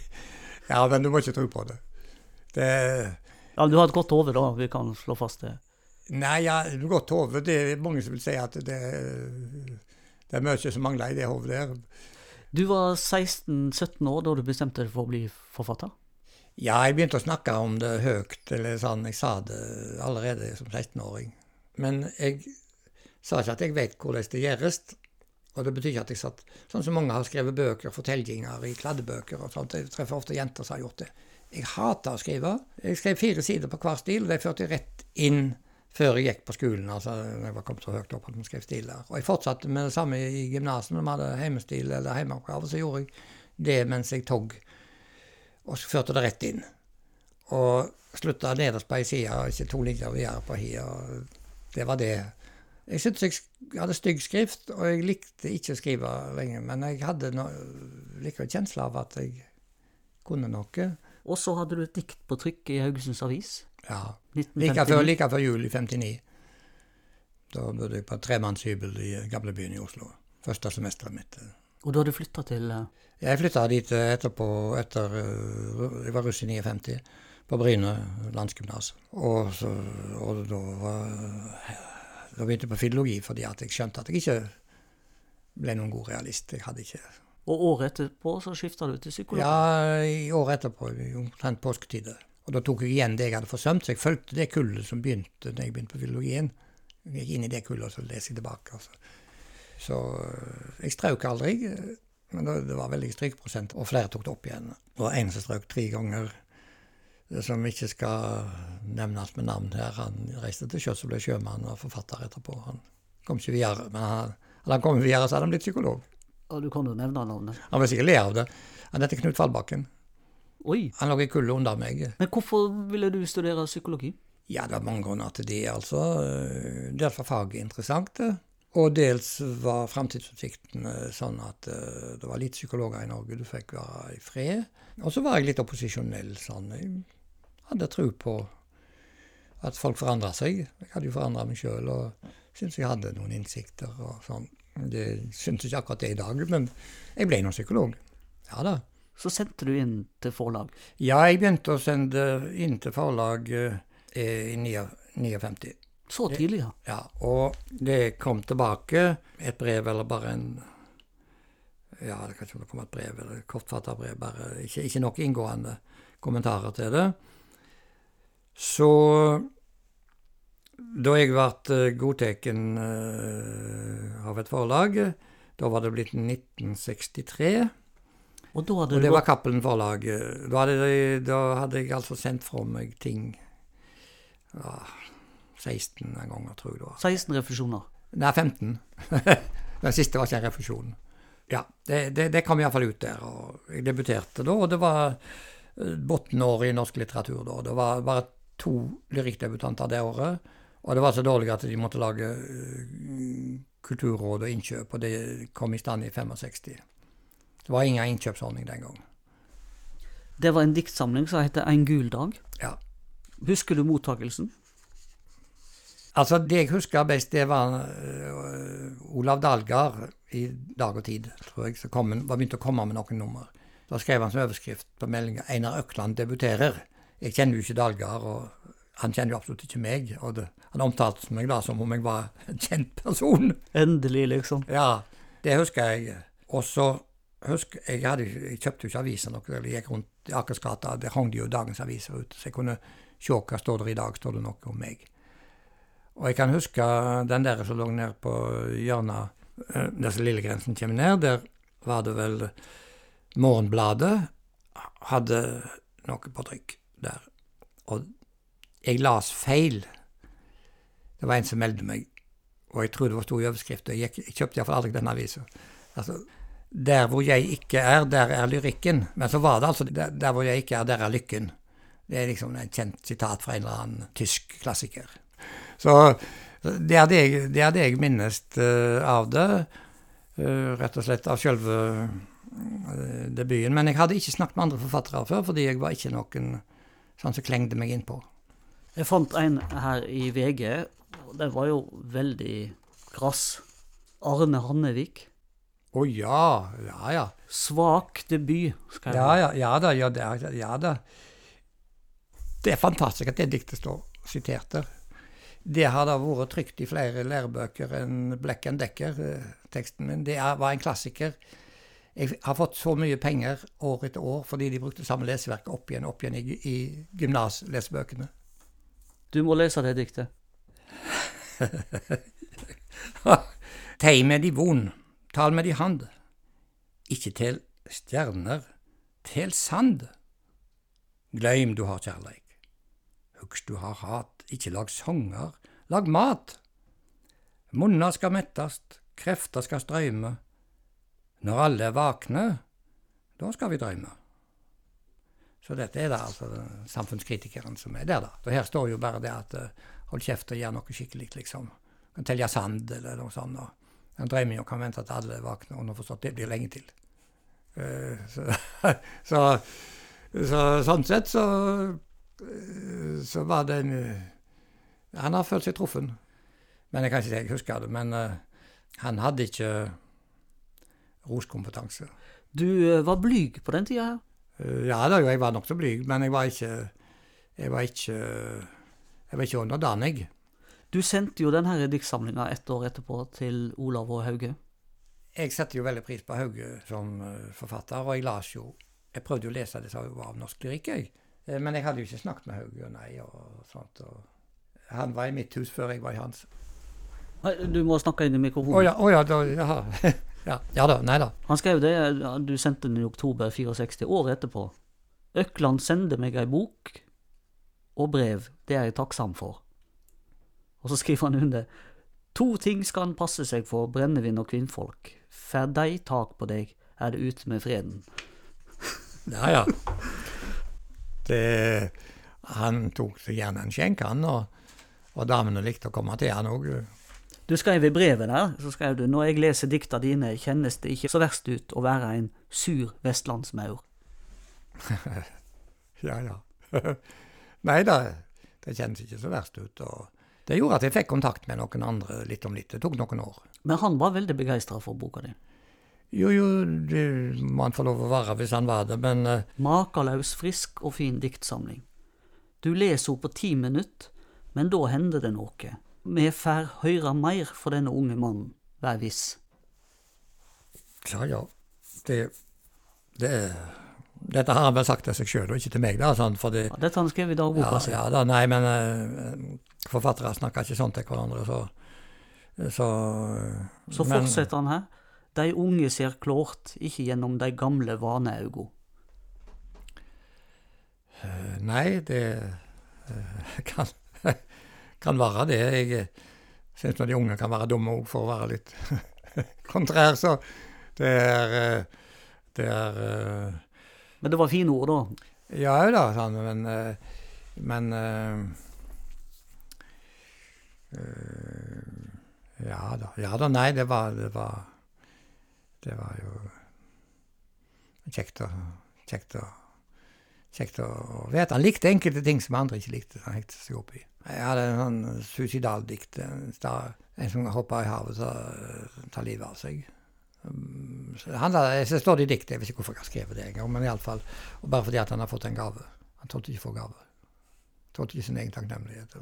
Ja, men du må ikke tro på det. det
Ja, du har et godt hode, da. Vi kan slå fast det.
nei, ja, godt hode. Det er mange som vil si at det, det er mye som mangler i det hodet der.
Du var 16-17 år da du bestemte deg for å bli forfatter?
Ja, jeg begynte å snakke om det høyt, eller sånn. Jeg sa det allerede som 16-åring. Men jeg sa ikke at jeg vet hvordan det gjøres. Og det betyr ikke at jeg satt sånn som mange har skrevet bøker, fortellinger i kladdebøker og sånt. Jeg treffer ofte jenter som har gjort det. Jeg hater å skrive. Jeg skrev fire sider på hver stil, og de førte rett inn før jeg gikk på skolen. altså jeg var kommet så høyt opp at vi skrev stil der. Og jeg fortsatte med det samme i gymnaset. Når vi hadde heimestil eller heimeoppgave, så gjorde jeg det mens jeg tok, og så førte det rett inn. Og slutta nederst på ei side, ikke to linjer videre på hi. Det var det jeg syntes jeg hadde stygg skrift, og jeg likte ikke å skrive lenge. Men jeg hadde no, likevel kjensle av at jeg kunne noe.
Og så hadde du et dikt på trykk i Haugesunds Avis.
Ja. Like før, like før jul i 59. Da bodde jeg på tremannshybel i gamlebyen i Oslo. Første semesteret mitt.
Og du hadde flytta til uh...
Jeg flytta dit etterpå, etter Jeg var russ i 59, på Bryne landsgymnas. Og, og da var da begynte jeg på filologi fordi jeg skjønte at jeg ikke ble noen god realist. Jeg hadde ikke
Og året etterpå så skifta du til psykolog?
Ja, i året etterpå, omtrent påsketider. Og da tok jeg igjen det jeg hadde forsømt, så jeg fulgte det kullet som begynte da jeg begynte på filologien. Jeg gikk inn i det kullet, og så leser jeg tilbake. Altså. Så jeg strøk aldri, men det var veldig strykprosent, og flere tok det opp igjen. Og en som strøk tre ganger som ikke skal nevnes med navn her. Han reiste til sjøs og ble sjømann og forfatter etterpå. Han kom ikke videre, men han, hadde han kommet videre, så hadde han blitt psykolog.
Og du kan jo nevne navnet.
Han vil sikkert le av det. Han heter Knut Fallbakken.
Oi.
Han lå i kulda under meg.
Men hvorfor ville du studere psykologi?
Ja, det var mange grunner til det, altså. Dels var faget interessant. Og dels var framtidsutsiktene sånn at det var litt psykologer i Norge. Du fikk være i fred. Og så var jeg litt opposisjonell sånn. Jeg hadde tro på at folk forandra seg. Jeg hadde jo forandra meg sjøl og syntes jeg hadde noen innsikter og sånn. Det syntes ikke akkurat det i dag, men jeg ble nå psykolog. Ja da.
Så sendte du inn til forlag?
Ja, jeg begynte å sende inn til forlag eh, i 59.
Så tidlig, ja.
Ja, og det kom tilbake et brev eller bare en Ja, det kan ikke komme et brev eller et kortfatta brev, bare ikke, ikke nok inngående kommentarer til det. Så da jeg ble eh, godtatt uh, av et forlag, da var det blitt 1963.
Og, og
det var Cappelen Forlag. Da hadde, da hadde, jeg altså sendt fra meg ting ja, 16 ganger, tror jeg det var.
16 refusjoner?
Nei, 15. Den siste var ikke en refusjon. Ja, det, det, det kom iallfall ut der. og Jeg debuterte da, og det var eh, bunnåret i norsk litteratur da. Det var bare to lyrikkdebutanter det året. Og det var så dårlig at de måtte lage uh, kulturråd og innkjøp, og det kom i stand i 65. Det var ingen innkjøpsordning den gang.
Det var en diktsamling som heter En gul dag.
Ja.
Husker du mottakelsen?
Altså, Det jeg husker best, det var uh, Olav Dalgard i Dag og Tid, tror jeg, som var begynt å komme med noen nummer. Da skrev han som overskrift på meldinga 'Einar Økland debuterer'. Jeg kjenner jo ikke Dalgard, og han kjenner jo absolutt ikke meg. og det, Han omtalte meg da som om jeg var en kjent person.
Endelig, liksom.
Ja, det husker jeg. Og så husker jeg, hadde, jeg kjøpte jo ikke aviser eller jeg gikk rundt i Akersgata, der hang de jo dagens aviser ute, så jeg kunne se hva står der i dag, står det noe om meg. Og jeg kan huske den der som lå nede på hjørnet eh, der som Lillegrensen kommer ned. Der var det vel Morgenbladet hadde noe på trykk der. Og jeg las feil. Det var en som meldte meg, og jeg tror det var stor i overskriften. Jeg, jeg kjøpte iallfall aldri den avisa. Altså, der hvor jeg ikke er, der er lyrikken. Men så var det altså der, der hvor jeg ikke er, der er lykken. Det er liksom et kjent sitat fra en eller annen tysk klassiker. Så det er det jeg, det er det jeg minnes uh, av det. Uh, rett og slett av selve uh, debuten. Men jeg hadde ikke snakket med andre forfattere før, fordi jeg var ikke noen sånn som klengde meg innpå.
Jeg fant en her i VG. Den var jo veldig krass. Arne Hannevik.
Å oh, ja. Ja, ja.
Svak debut, skal
skrev ja, ja, ja da. Ja, det, ja da. Det er fantastisk at det diktet står sitert der. Det har da vært trykt i flere lærebøker enn Black and Decker, eh, teksten min. Det var en klassiker. Jeg har fått så mye penger år etter år fordi de brukte samme leseverk opp igjen opp igjen i, i gymnaslesebøkene.
Du må lese det diktet.
Tei med de von, Tal med de hand, ikke til stjerner, til sand. Gleim du har kjærleik. Hugst du har hat, ikke lag songer, lag mat. Munner skal mettast, krefter skal strøyme. Når alle er vakne, da skal vi drømme. Så dette er da altså samfunnskritikeren som er der, da. Og her står jo bare det at uh, hold kjeft og gjør noe skikkelig, liksom. Kan telje sand eller noe sånt. Og en drømmer jo kan vente til alle er vakne, og nå forstått, det blir lenge til. Uh, så, så, så, sånn sett så, uh, så var det Han har følt seg truffet. Men jeg kan ikke si jeg husker det. Men han hadde ikke roskompetanse.
Du var blyg på den tida
ja da, jeg var nokså blyg, men jeg var ikke Jeg var ikke, jeg var ikke underdanig.
Du sendte jo denne diktsamlinga ett år etterpå til Olav og Hauge.
Jeg setter jo veldig pris på Hauge som forfatter, og jeg las jo Jeg prøvde jo å lese det som var av norsk lyrikk, jeg. Men jeg hadde jo ikke snakket med Hauge, nei, og sånt. Og han var i mitt hus før jeg var i hans.
Du må snakke inn i mikrofonen.
Å oh, ja, oh, ja, da, ja. Ja, ja da, nei da.
Han skrev det, du sendte den i oktober 64, året etterpå. Økland sender meg ei bok og brev, det er jeg takksam for. Og så skriver han under To ting skal han passe seg for, brennevin og kvinnfolk. Får de tak på deg, er det ute med freden.
Ja, ja. Det, han tok seg gjerne en skjenk, han, og, og damene likte å komme til han òg.
Du skrev i brevet der så skrev du, når jeg leser dikta dine, kjennes det ikke så verst ut å være en sur vestlandsmaur.
ja, ja. Nei da, det kjennes ikke så verst ut. og Det gjorde at jeg fikk kontakt med noen andre litt om litt. Det tok noen år.
Men han var veldig begeistra for boka di?
Jo, jo, det må han få lov å være hvis han var det, men uh...
Makeløs, frisk og fin diktsamling. Du leser henne på ti minutt, men da hender det noe vi får høre mer fra denne unge mannen, vær viss.
Ja, ja. Det, det Dette har han vel sagt til seg sjøl, og ikke til meg. da, sånn, fordi,
ja, Dette har han skrevet i dagboka
ja, si. Ja, da, nei, men uh, forfattere snakker ikke sånn til hverandre, så Så,
så fortsetter han her. De unge ser klart, ikke gjennom de gamle vaneaugo.
Uh, nei, det kan kan være det. Jeg eh, syns de unge kan være dumme òg, for å være litt kontrær. Så det er, eh, det er eh,
Men det var fine ord, da?
Ja da, men, men Ja da. Ja da, nei, det var Det var, det var jo kjekt å, kjekt å kjekt å vite. Han likte enkelte ting som andre ikke likte. Han hekte seg opp i. Jeg hadde en sånn suicidaldikt. En som hopper i havet og tar livet av seg. Um, så handler, så står det i diktet. Jeg vet ikke hvorfor jeg har skrevet det engang, men iallfall bare fordi at han har fått en gave. Han tålte ikke få gave. Tålte ikke sin egen takknemlighet.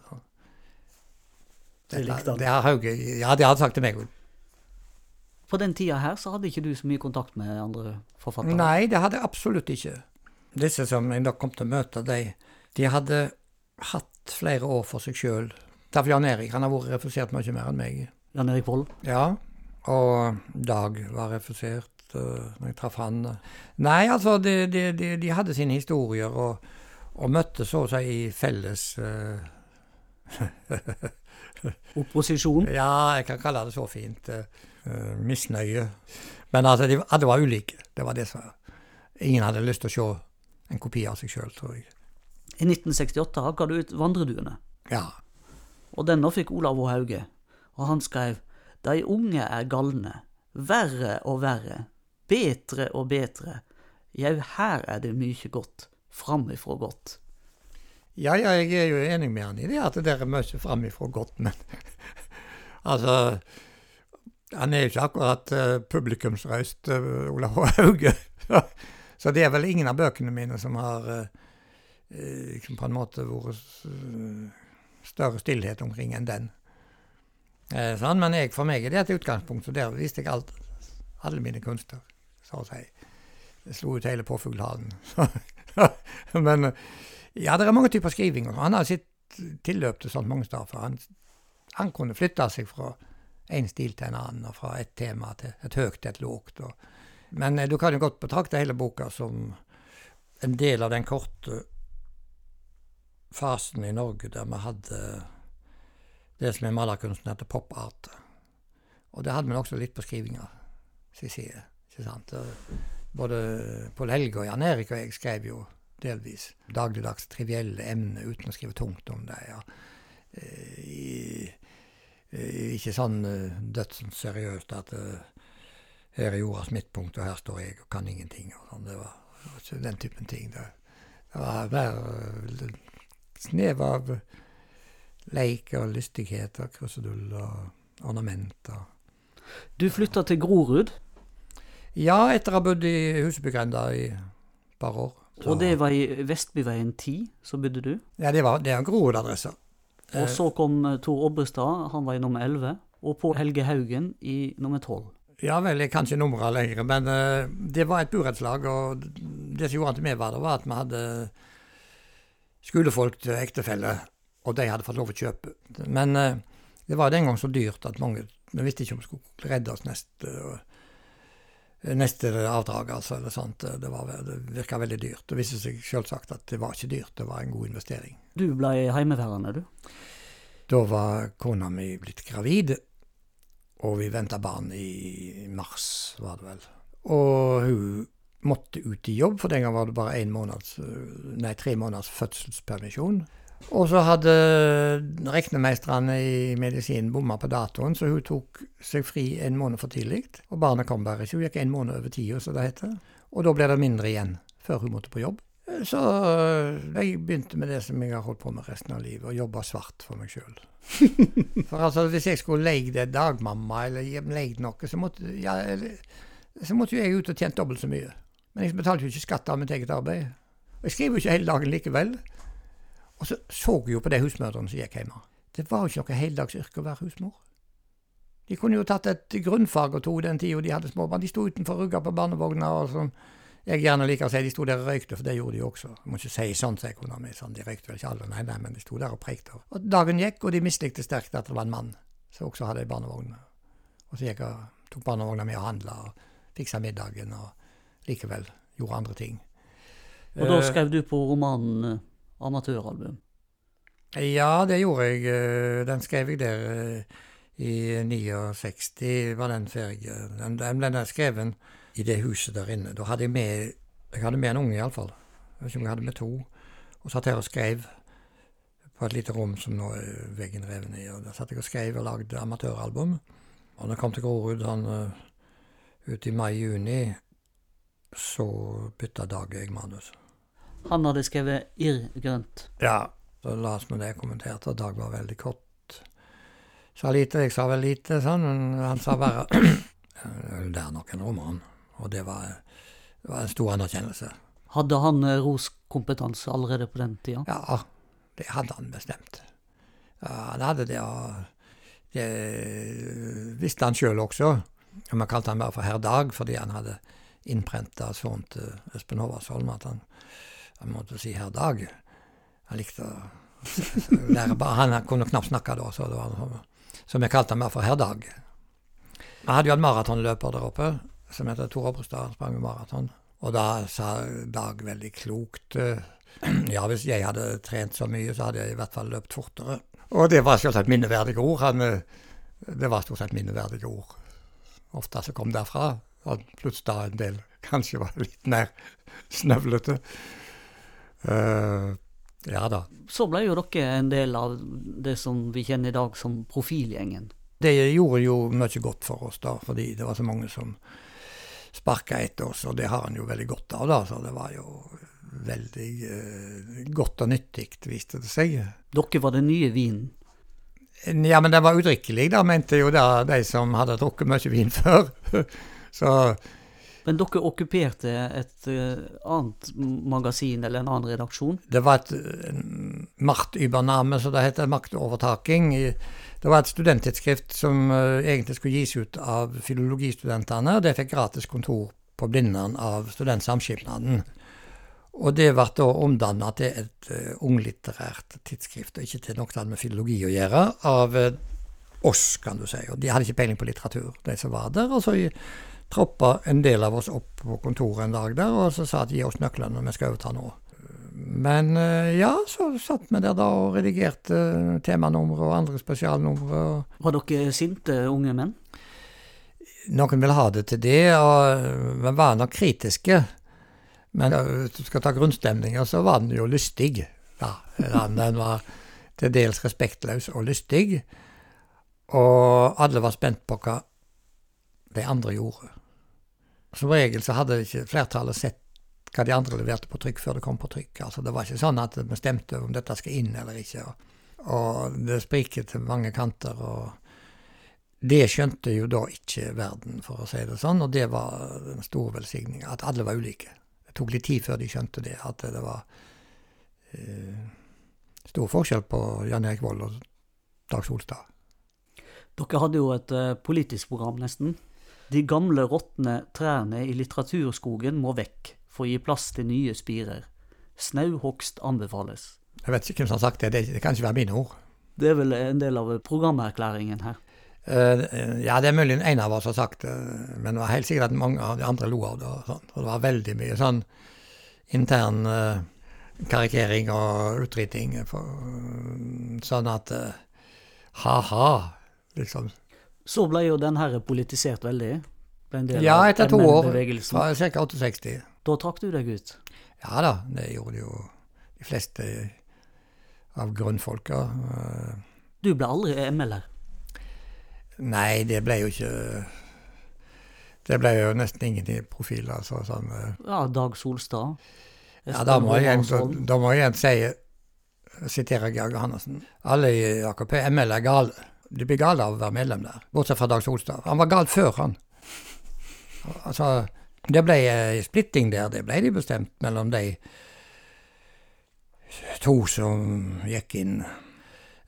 Det, det, det har Hauge Ja, det har han sagt til meg òg.
På den tida her så hadde ikke du så mye kontakt med andre forfattere?
Nei, det hadde jeg absolutt ikke. Disse som jeg da kom til å møte, de, de hadde hatt flere år for seg sjøl. Derfor Jan Erik han har vært refusert mye mer enn meg.
Jan Erik Vold?
Ja. Og Dag var refusert uh, når jeg traff han. Nei, altså, de, de, de, de hadde sine historier, og, og møtte så å si i felles uh,
Opposisjon?
Ja, jeg kan kalle det så fint. Uh, misnøye. Men altså, de, alle var ulike. Det var det som Ingen hadde lyst til å se en kopi av seg sjøl, tror jeg.
I 1968 ga du ut Vandreduene.
Ja.
Og denne fikk Olav Å. Hauge, og han skrev De unge er galne, verre og verre, betre og betre, jau her er det mykje godt, framifrå godt.
Ja, ja, jeg er jo enig med han i det, at det er mye framifrå godt, men altså Han er jo ikke akkurat uh, publikumsrøyst, uh, Olav Hauge. Så det er vel ingen av bøkene mine som har uh, liksom på en måte vært større stillhet omkring enn den. Eh, sånn, men jeg, for meg er det et utgangspunkt, så der viste jeg alt, alle mine kunster, så å si. Jeg slo ut hele Påfuglhallen. men ja, det er mange typer skrivinger. Han har sitt tilløp til sånt mange steder. Han, han kunne flytte seg fra en stil til en annen, og fra et tema til et høyt til et lågt. Men eh, du kan jo godt betrakte hele boka som en del av den korte fasen i Norge der vi hadde det som i malerkunsten heter pop art. Og det hadde vi også litt på skrivinga si side. Både Pål Helge og Jan Erik og jeg skrev jo delvis dagligdags trivielle emner uten å skrive tungt om det. ja. I, ikke sånn dødsens seriøst at her er jordas midtpunkt, og her står jeg og kan ingenting. og sånn. Det var ikke den typen ting. Det, det var mer snev av leik og lystigheter, krusedull og ornamenter.
Du flytta til Grorud?
Ja, etter å ha bodd i Husbygrenda i et par år.
Og det var i Vestbyveien 10, så bodde du?
Ja, det, var, det er Grorud-adressa.
Og så kom Tor Obrestad, han var i nummer 11, og Pål Helge Haugen i nummer 12.
Ja vel, jeg kan ikke numra lenger, men uh, det var et burettslag. Og det som gjorde at vi var der, var at vi hadde skolefolk til ektefelle, og de hadde fått lov å kjøpe. Men uh, det var den gang så dyrt at mange Vi visste ikke om vi skulle redde oss neste, uh, neste avdrag, altså. eller sånt. Det, var, det virka veldig dyrt. Det viste seg selvsagt at det var ikke dyrt, det var en god investering.
Du ble heimeværende, du?
Da var kona mi blitt gravid. Og vi venta barn i mars, var det vel. Og hun måtte ut i jobb, for den gang var det bare måneds, nei, tre måneders fødselspermisjon. Og så hadde regnemeisterne i medisin bomma på datoen, så hun tok seg fri en måned for tidlig. Og barnet kom bare ikke. Hun gikk en måned over tida, som det heter. Og da ble det mindre igjen før hun måtte på jobb. Så jeg begynte med det som jeg har holdt på med resten av livet, å jobbe svart for meg sjøl. For altså, hvis jeg skulle leid en dagmamma eller leid noe, så måtte, ja, så måtte jeg ut og tjent dobbelt så mye. Men jeg betalte jo ikke skatt av mitt eget arbeid. Og jeg skriver jo ikke hele dagen likevel. Og så så jeg jo på de husmødrene som gikk hjemme. Det var jo ikke noe heldagsyrke å være husmor. De kunne jo tatt et grunnfag og to den tida de hadde småbarn. De sto utenfor rugga på barnevogna og sånn jeg gjerne liker å si de sto der og røykte, for det gjorde de også. Jeg må ikke si sånn, sier kona mi. Sånn, de røykte vel ikke alle, nei, nei, men de sto der og preikte. Og dagen gikk, og de mislikte sterkt at det var en mann som også hadde ei barnevogn. Og så gikk jeg, tok barnevogna med og handla og fiksa middagen, og likevel gjorde andre ting.
Og da eh, skrev du på romanen eh, 'Amatøralbum'?
Ja, det gjorde jeg. Eh, den skrev jeg der i 69, var den ferdig. Den, den ble skreven i det huset der inne. Da hadde jeg med jeg hadde med en unge, iallfall. Jeg vet ikke om jeg hadde med to. Og satt her og skrev på et lite rom som nå er veggen revet i. Og der satt jeg og skrev og lagde amatøralbum. Og når jeg kom til Grorud sånn ut i mai-juni, så bytta Dag jeg manus.
Han hadde skrevet irrgrønt?
Ja. Så la oss med det kommenterte og Dag var veldig kort. Sa lite, jeg sa vel lite, sånn, men han sa bare Det er nok en roman. Og det var, det var en stor anerkjennelse.
Hadde han eh, roskompetanse allerede på den tida?
Ja, det hadde han bestemt. Ja, han hadde det, og det visste han sjøl også. Og Vi kalte han bare for herr Dag, fordi han hadde innprenta sånn til Espen Håvardsholm at han, han måtte si herr Dag. Jeg likte å lære bare Han kunne knapt snakke da, så, det så vi kalte ham bare for herr Dag. Vi hadde jo en maratonløper der oppe som heter Tor Obrestad, sprang maraton. Og da sa Dag veldig klokt eh, ja, hvis jeg hadde trent så mye, så hadde jeg i hvert fall løpt fortere. Og det var selvsagt minneverdige ord. Han, eh, det var stort sett minneverdige ord. Ofte så kom derfra. Og plutselig da en del kanskje var litt mer snøvlete. Uh, ja da.
Så ble jo dere en del av det som vi kjenner i dag som Profilgjengen.
Det gjorde jo mye godt for oss, da, fordi det var så mange som sparka etter oss, og det har han jo veldig godt av, da. Så det var jo veldig uh, godt og nyttig, viste det seg.
Dere var den nye vinen?
Ja, men den var udrikkelig, da, mente jo da de som hadde drukket mye vin før. så
men dere okkuperte et uh, annet magasin eller en annen redaksjon?
Det var et uh, Machtübername, så det heter. Maktovertaking. Det var et studenttidsskrift som uh, egentlig skulle gis ut av filologistudentene. og Det fikk gratis kontor på Blindern av Studentsamskipnaden. Og det ble da omdanna til et uh, unglitterært tidsskrift, og ikke til noe med filologi å gjøre, av oss, kan du si. Og de hadde ikke peiling på litteratur, de som var der. Og så troppa en del av oss opp på kontoret en dag der og så sa at gi oss nøklene, vi skal overta nå. Men eh, ja, så satt vi der da og redigerte temanumre og andre spesialnumre.
Var dere sinte unge menn?
Noen ville ha det til det, og vi var nok kritiske. Men hvis du skal ta grunnstemninga, så var den jo lystig. Ja, den var til dels respektløs og lystig. Og alle var spent på hva de andre gjorde. Som regel så hadde ikke flertallet sett hva de andre leverte på trykk før det kom på trykk. Altså Det var ikke sånn at vi stemte om dette skal inn eller ikke. Og, og det spriker til mange kanter. og det skjønte jo da ikke verden, for å si det sånn, og det var den store velsigninga. At alle var ulike. Det tok litt tid før de skjønte det, at det var eh, stor forskjell på Jan Erik Vold og Dag Solstad.
Dere hadde jo et uh, politisk program, nesten. De gamle, råtne trærne i litteraturskogen må vekk for å gi plass til nye spirer. Snauhogst anbefales.
Jeg vet ikke hvem som har sagt det, det, det kan ikke være mine ord.
Det er vel en del av programerklæringen her?
Uh, ja, det er mulig en av oss har sagt det, men det var helt sikkert at mange av de andre lo av det. Og, sånt. og det var veldig mye sånn intern uh, karikering og utryting. sånn at uh, ha-ha, liksom.
Så ble jo den her politisert veldig.
ja, etter to år, fra ca. 68.
Da trakk du deg ut?
Ja da, det gjorde jo de fleste av grunnfolka.
Du ble aldri ML-er?
Nei, det ble jo ikke Det ble jo nesten ingen i profil, altså. Sånn,
eh. ja, Dag Solstad?
Ja, da må, jeg, da, må jeg si sitere Georg Johannessen. Alle i AKP ML er gale. De blir galt av å være medlem der, bortsett fra Dag Solstad. Han var gal før, han. Altså, det ble splitting der, det ble de bestemt mellom de to som gikk inn.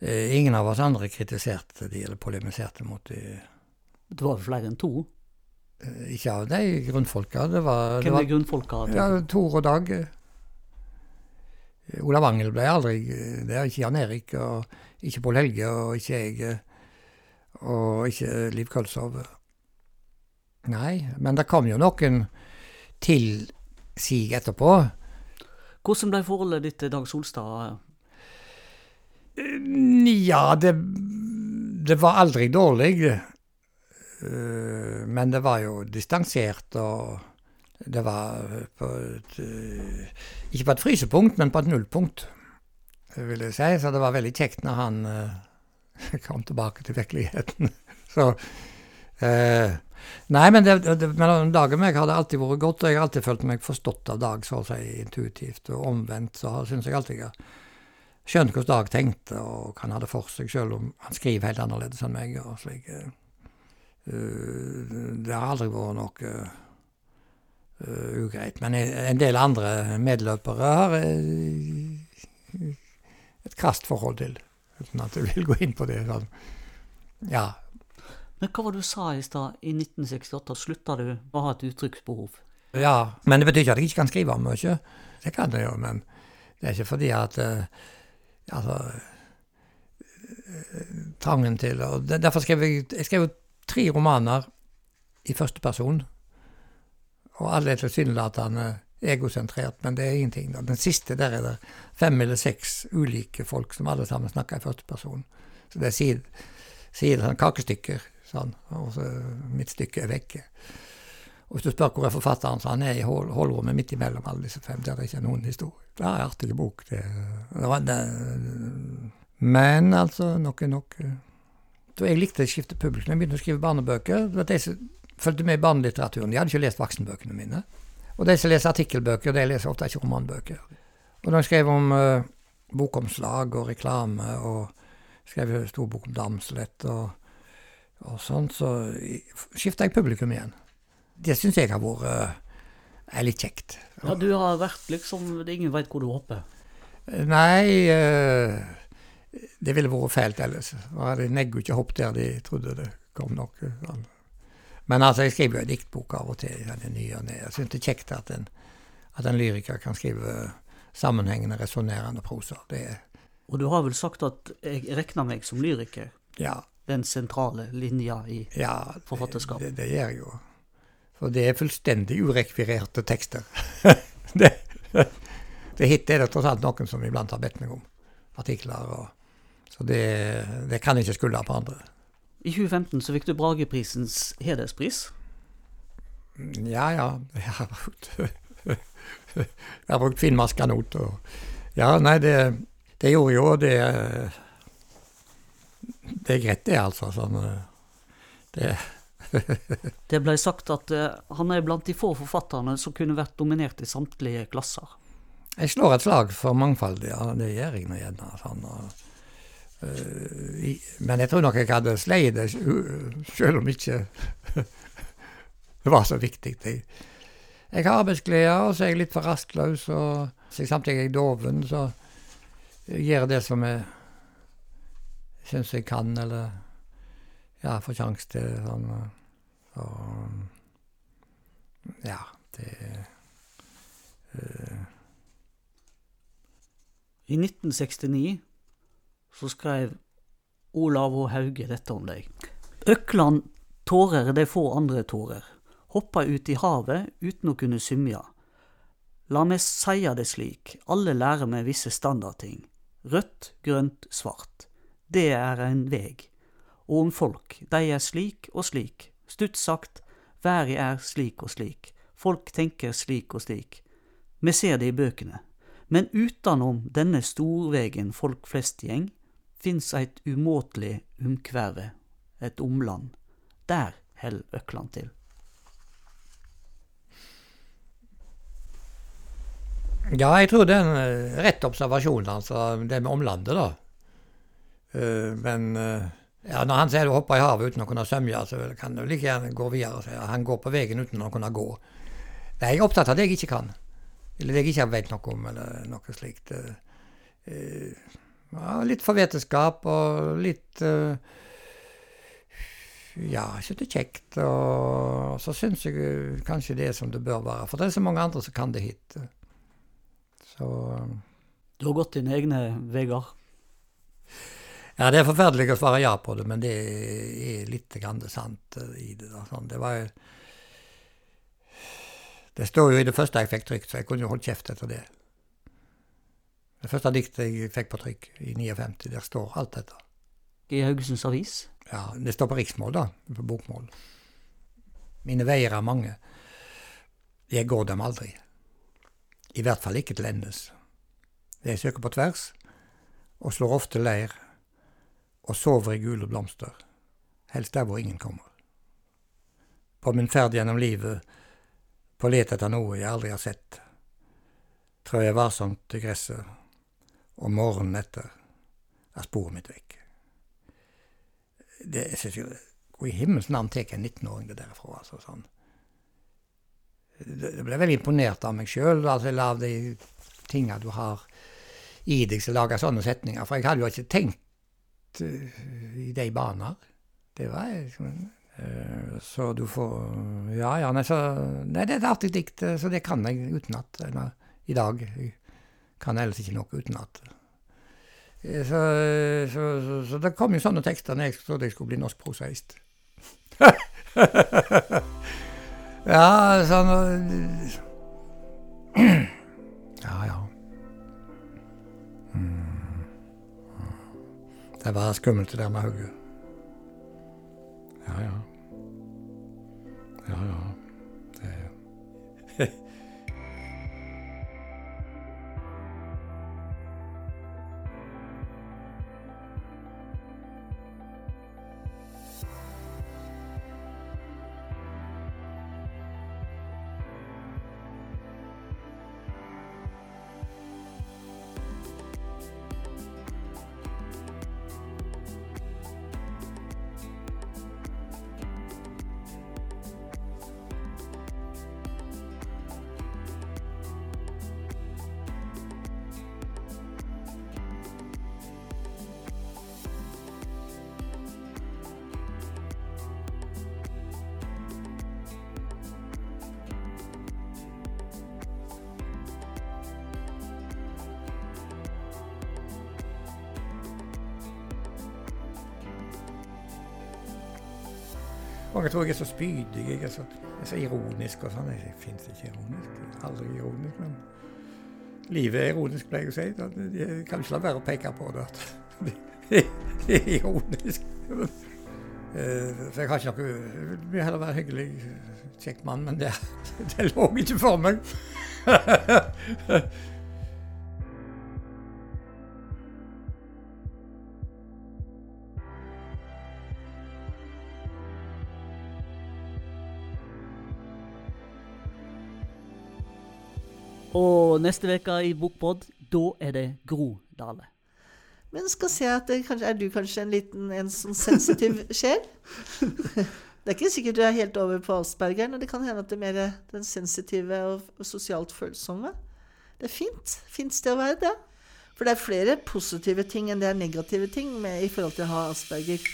Eh, ingen av oss andre kritiserte de eller polemiserte mot de.
Det var flere enn to?
Eh, ikke av de grunnfolka. Det var,
Hvem er grunnfolka?
Ja, Tor og Dag. Olav Angel ble aldri Det er ikke Jan Erik, og ikke Pål Helge, og ikke jeg og ikke Liv Kølsov. Nei, men det kom jo noen til sig etterpå.
Hvordan ble forholdet ditt til Dag Solstad?
Ja, det, det var aldri dårlig. Eh, men det var jo distansert, og det var på et Ikke på et frysepunkt, men på et nullpunkt, vil jeg si. Så det var veldig kjekt når han kom tilbake til virkeligheten. Så eh, Nei, men det, det, mellom Dag og meg har det alltid vært godt, og jeg har alltid følt meg forstått av Dag, så å si intuitivt. Og omvendt så syns jeg alltid jeg har skjønt hvordan Dag tenkte, og hva han hadde for seg, selv om han skriver helt annerledes enn meg. og slik. Uh, det har aldri vært noe uh, ugreit. Men en del andre medløpere har uh, et krast forhold til uten at jeg vil gå inn på det. Sånn. Ja.
Men hva var det du sa i stad? I 1968 slutta du å ha et uttrykksbehov?
Ja, men det betyr ikke at jeg ikke kan skrive om mye. Det kan jeg jo, men det er ikke fordi at uh, Altså Trangen til og Derfor skrev jeg, jeg skrev tre romaner i første person. Og alle er tilsynelatende egosentrert, men det er ingenting. Da. Den siste, der er det fem eller seks ulike folk som alle sammen snakker i første person. Så det sier, sier sånn kakestykker, sånn, og så mitt stykke er vekke. Og hvis du spør hvor er forfatteren, så han er i holdrommet midt imellom alle disse fem, der det ikke er noen historie. Det er en artig bok. Det, det, det, men altså, nok er nok. Så jeg likte å skifte publikum. Jeg begynte å skrive barnebøker. Det var de som fulgte med i barnelitteraturen. De hadde ikke lest voksenbøkene mine. Og de som leser artikkelbøker, de leser ofte ikke romanbøker. Og da jeg skrev om uh, bokomslag og reklame, og skrev stor bok om Damslett og, og sånn, så skifta jeg publikum igjen. Det syns jeg har vært uh, litt kjekt.
Ja, du har vært liksom Ingen veit hvor du hopper?
Nei, uh, det ville vært fælt ellers. De negger ikke hopp der de trodde det kom noe. Sånn. Men altså, jeg skriver jo en diktbok av og til. Den ny og nye. Jeg syns det er kjekt at en, at en lyriker kan skrive sammenhengende, resonnerende prosa. Det
Og du har vel sagt at jeg regner meg som lyriker?
Ja.
den sentrale linja i
Ja,
Forfatterskap.
Det, det gjør jeg jo. For det er fullstendig urekvirerte tekster. det, det hittil er det tross alt noen som iblant har bedt meg om artikler. Og, så det, det kan jeg ikke skylde på andre.
I 2015 så fikk du Brageprisens hederspris.
Ja, ja. Jeg har brukt, finmask. Og, ja, nei, det, det gjorde jo det Det er greit, det, altså. Sånn, det,
Det ble sagt at eh, han er blant de få forfatterne som kunne vært dominert i samtlige klasser.
jeg slår et slag for mangfold, ja. Det gjør jeg nå gjerne. Sånn, og, men jeg tror nok jeg hadde sleid det, selv om ikke det var så viktig. Jeg, har arbeidsglede, og så er jeg litt for rastløs, og så samtidig er jeg doven, så jeg gjør det som jeg syns jeg kan, eller ja, får sjanse til. Sånn, Og ja, det øh,
I 1969 så skrev Olav H. Hauge dette om deg. Økland tårer de få andre tårer, hoppa ut i havet uten å kunne symja. La meg seia det slik, alle lærer meg visse standardting. Rødt, grønt, svart. Det er en veg. Og om folk, dei er slik og slik. Stutt sagt, været er slik og slik. Folk tenker slik og slik. Vi ser det i bøkene. Men utanom denne storvegen folk flest gjeng, fins eit umåtelig umkverve, et omland. Der held Økland til.
Ja, jeg tror det er en eh, rett observasjon, altså, det med omlandet, da. Eh, men eh, ja, når han sier du hopper i havet uten å kunne svømme, så kan du like gjerne gå videre og si at han går på veien uten å kunne gå. Nei, jeg er opptatt av det jeg ikke kan. Eller det jeg ikke vet noe om, eller noe slikt. Eh, ja, litt forvetenskap og litt uh, Ja, ikke det kjekt. Og så syns jeg eh, kanskje det er som det bør være. For det er så mange andre som kan det hit. Så
Du har gått dine egne veier.
Ja, det er forferdelig å svare ja på det, men det er litt grann det sant eh, i det. Da. Sånn, det var jo Det står jo i det første jeg fikk trykt, så jeg kunne jo holdt kjeft etter det. Det første diktet jeg fikk på trykk i 59, der står alt dette.
I Haugesunds Avis.
Ja, Det står på riksmål, da. På bokmål. Mine veier er mange. Jeg går dem aldri. I hvert fall ikke til endes. Jeg søker på tvers, og slår ofte leir, og sover i gule blomster, helst der hvor ingen kommer. På min ferd gjennom livet, på let etter noe jeg aldri har sett, trør jeg varsomt til gresset, og morgenen etter er sporet mitt vekk. Det, jeg synes jo, Hvor i himmels navn tar en 19-åring det derfra? altså sånn. Det ble veldig imponert av meg sjøl, altså, av de tinga du har i deg som lager sånne setninger. For jeg hadde jo ikke tenkt uh, i de baner. Det var liksom uh, Så du får Ja, ja, nei, så Nei, det er et artig dikt, uh, så det kan jeg utenat. I dag. Jeg kan ellers ikke noe utenat. Uh, så, så, så, så det kom jo sånne tekster når jeg trodde jeg skulle bli norsk prosaist. ja, sånn Ja, ja. Det var skummelt det der med hodet. Ja, ja. Ja, ja. Mange tror jeg er så spydig, jeg er så, jeg er så ironisk og sånn. Jeg fins ikke ironisk. Jeg er aldri ironisk, men livet er ironisk, pleier jeg å si. Jeg kan ikke la være å peke på det. at det er ironisk. Eh, For jeg har ikke noe Jeg vil heller være hyggelig, kjekk mann, men det, det lå ikke for meg.
Og neste uke i Bokpod, da er det Gro Dale.
Men skal se at det, kanskje, Er du kanskje en liten en sånn sensitiv sjel? Det er ikke sikkert du er helt over på aspergeren, det kan hende at det er mer den sensitive og sosialt følsomme. Det er fint. Fint sted å være, det. For det er flere positive ting enn det er negative ting med, i forhold til å ha asperger.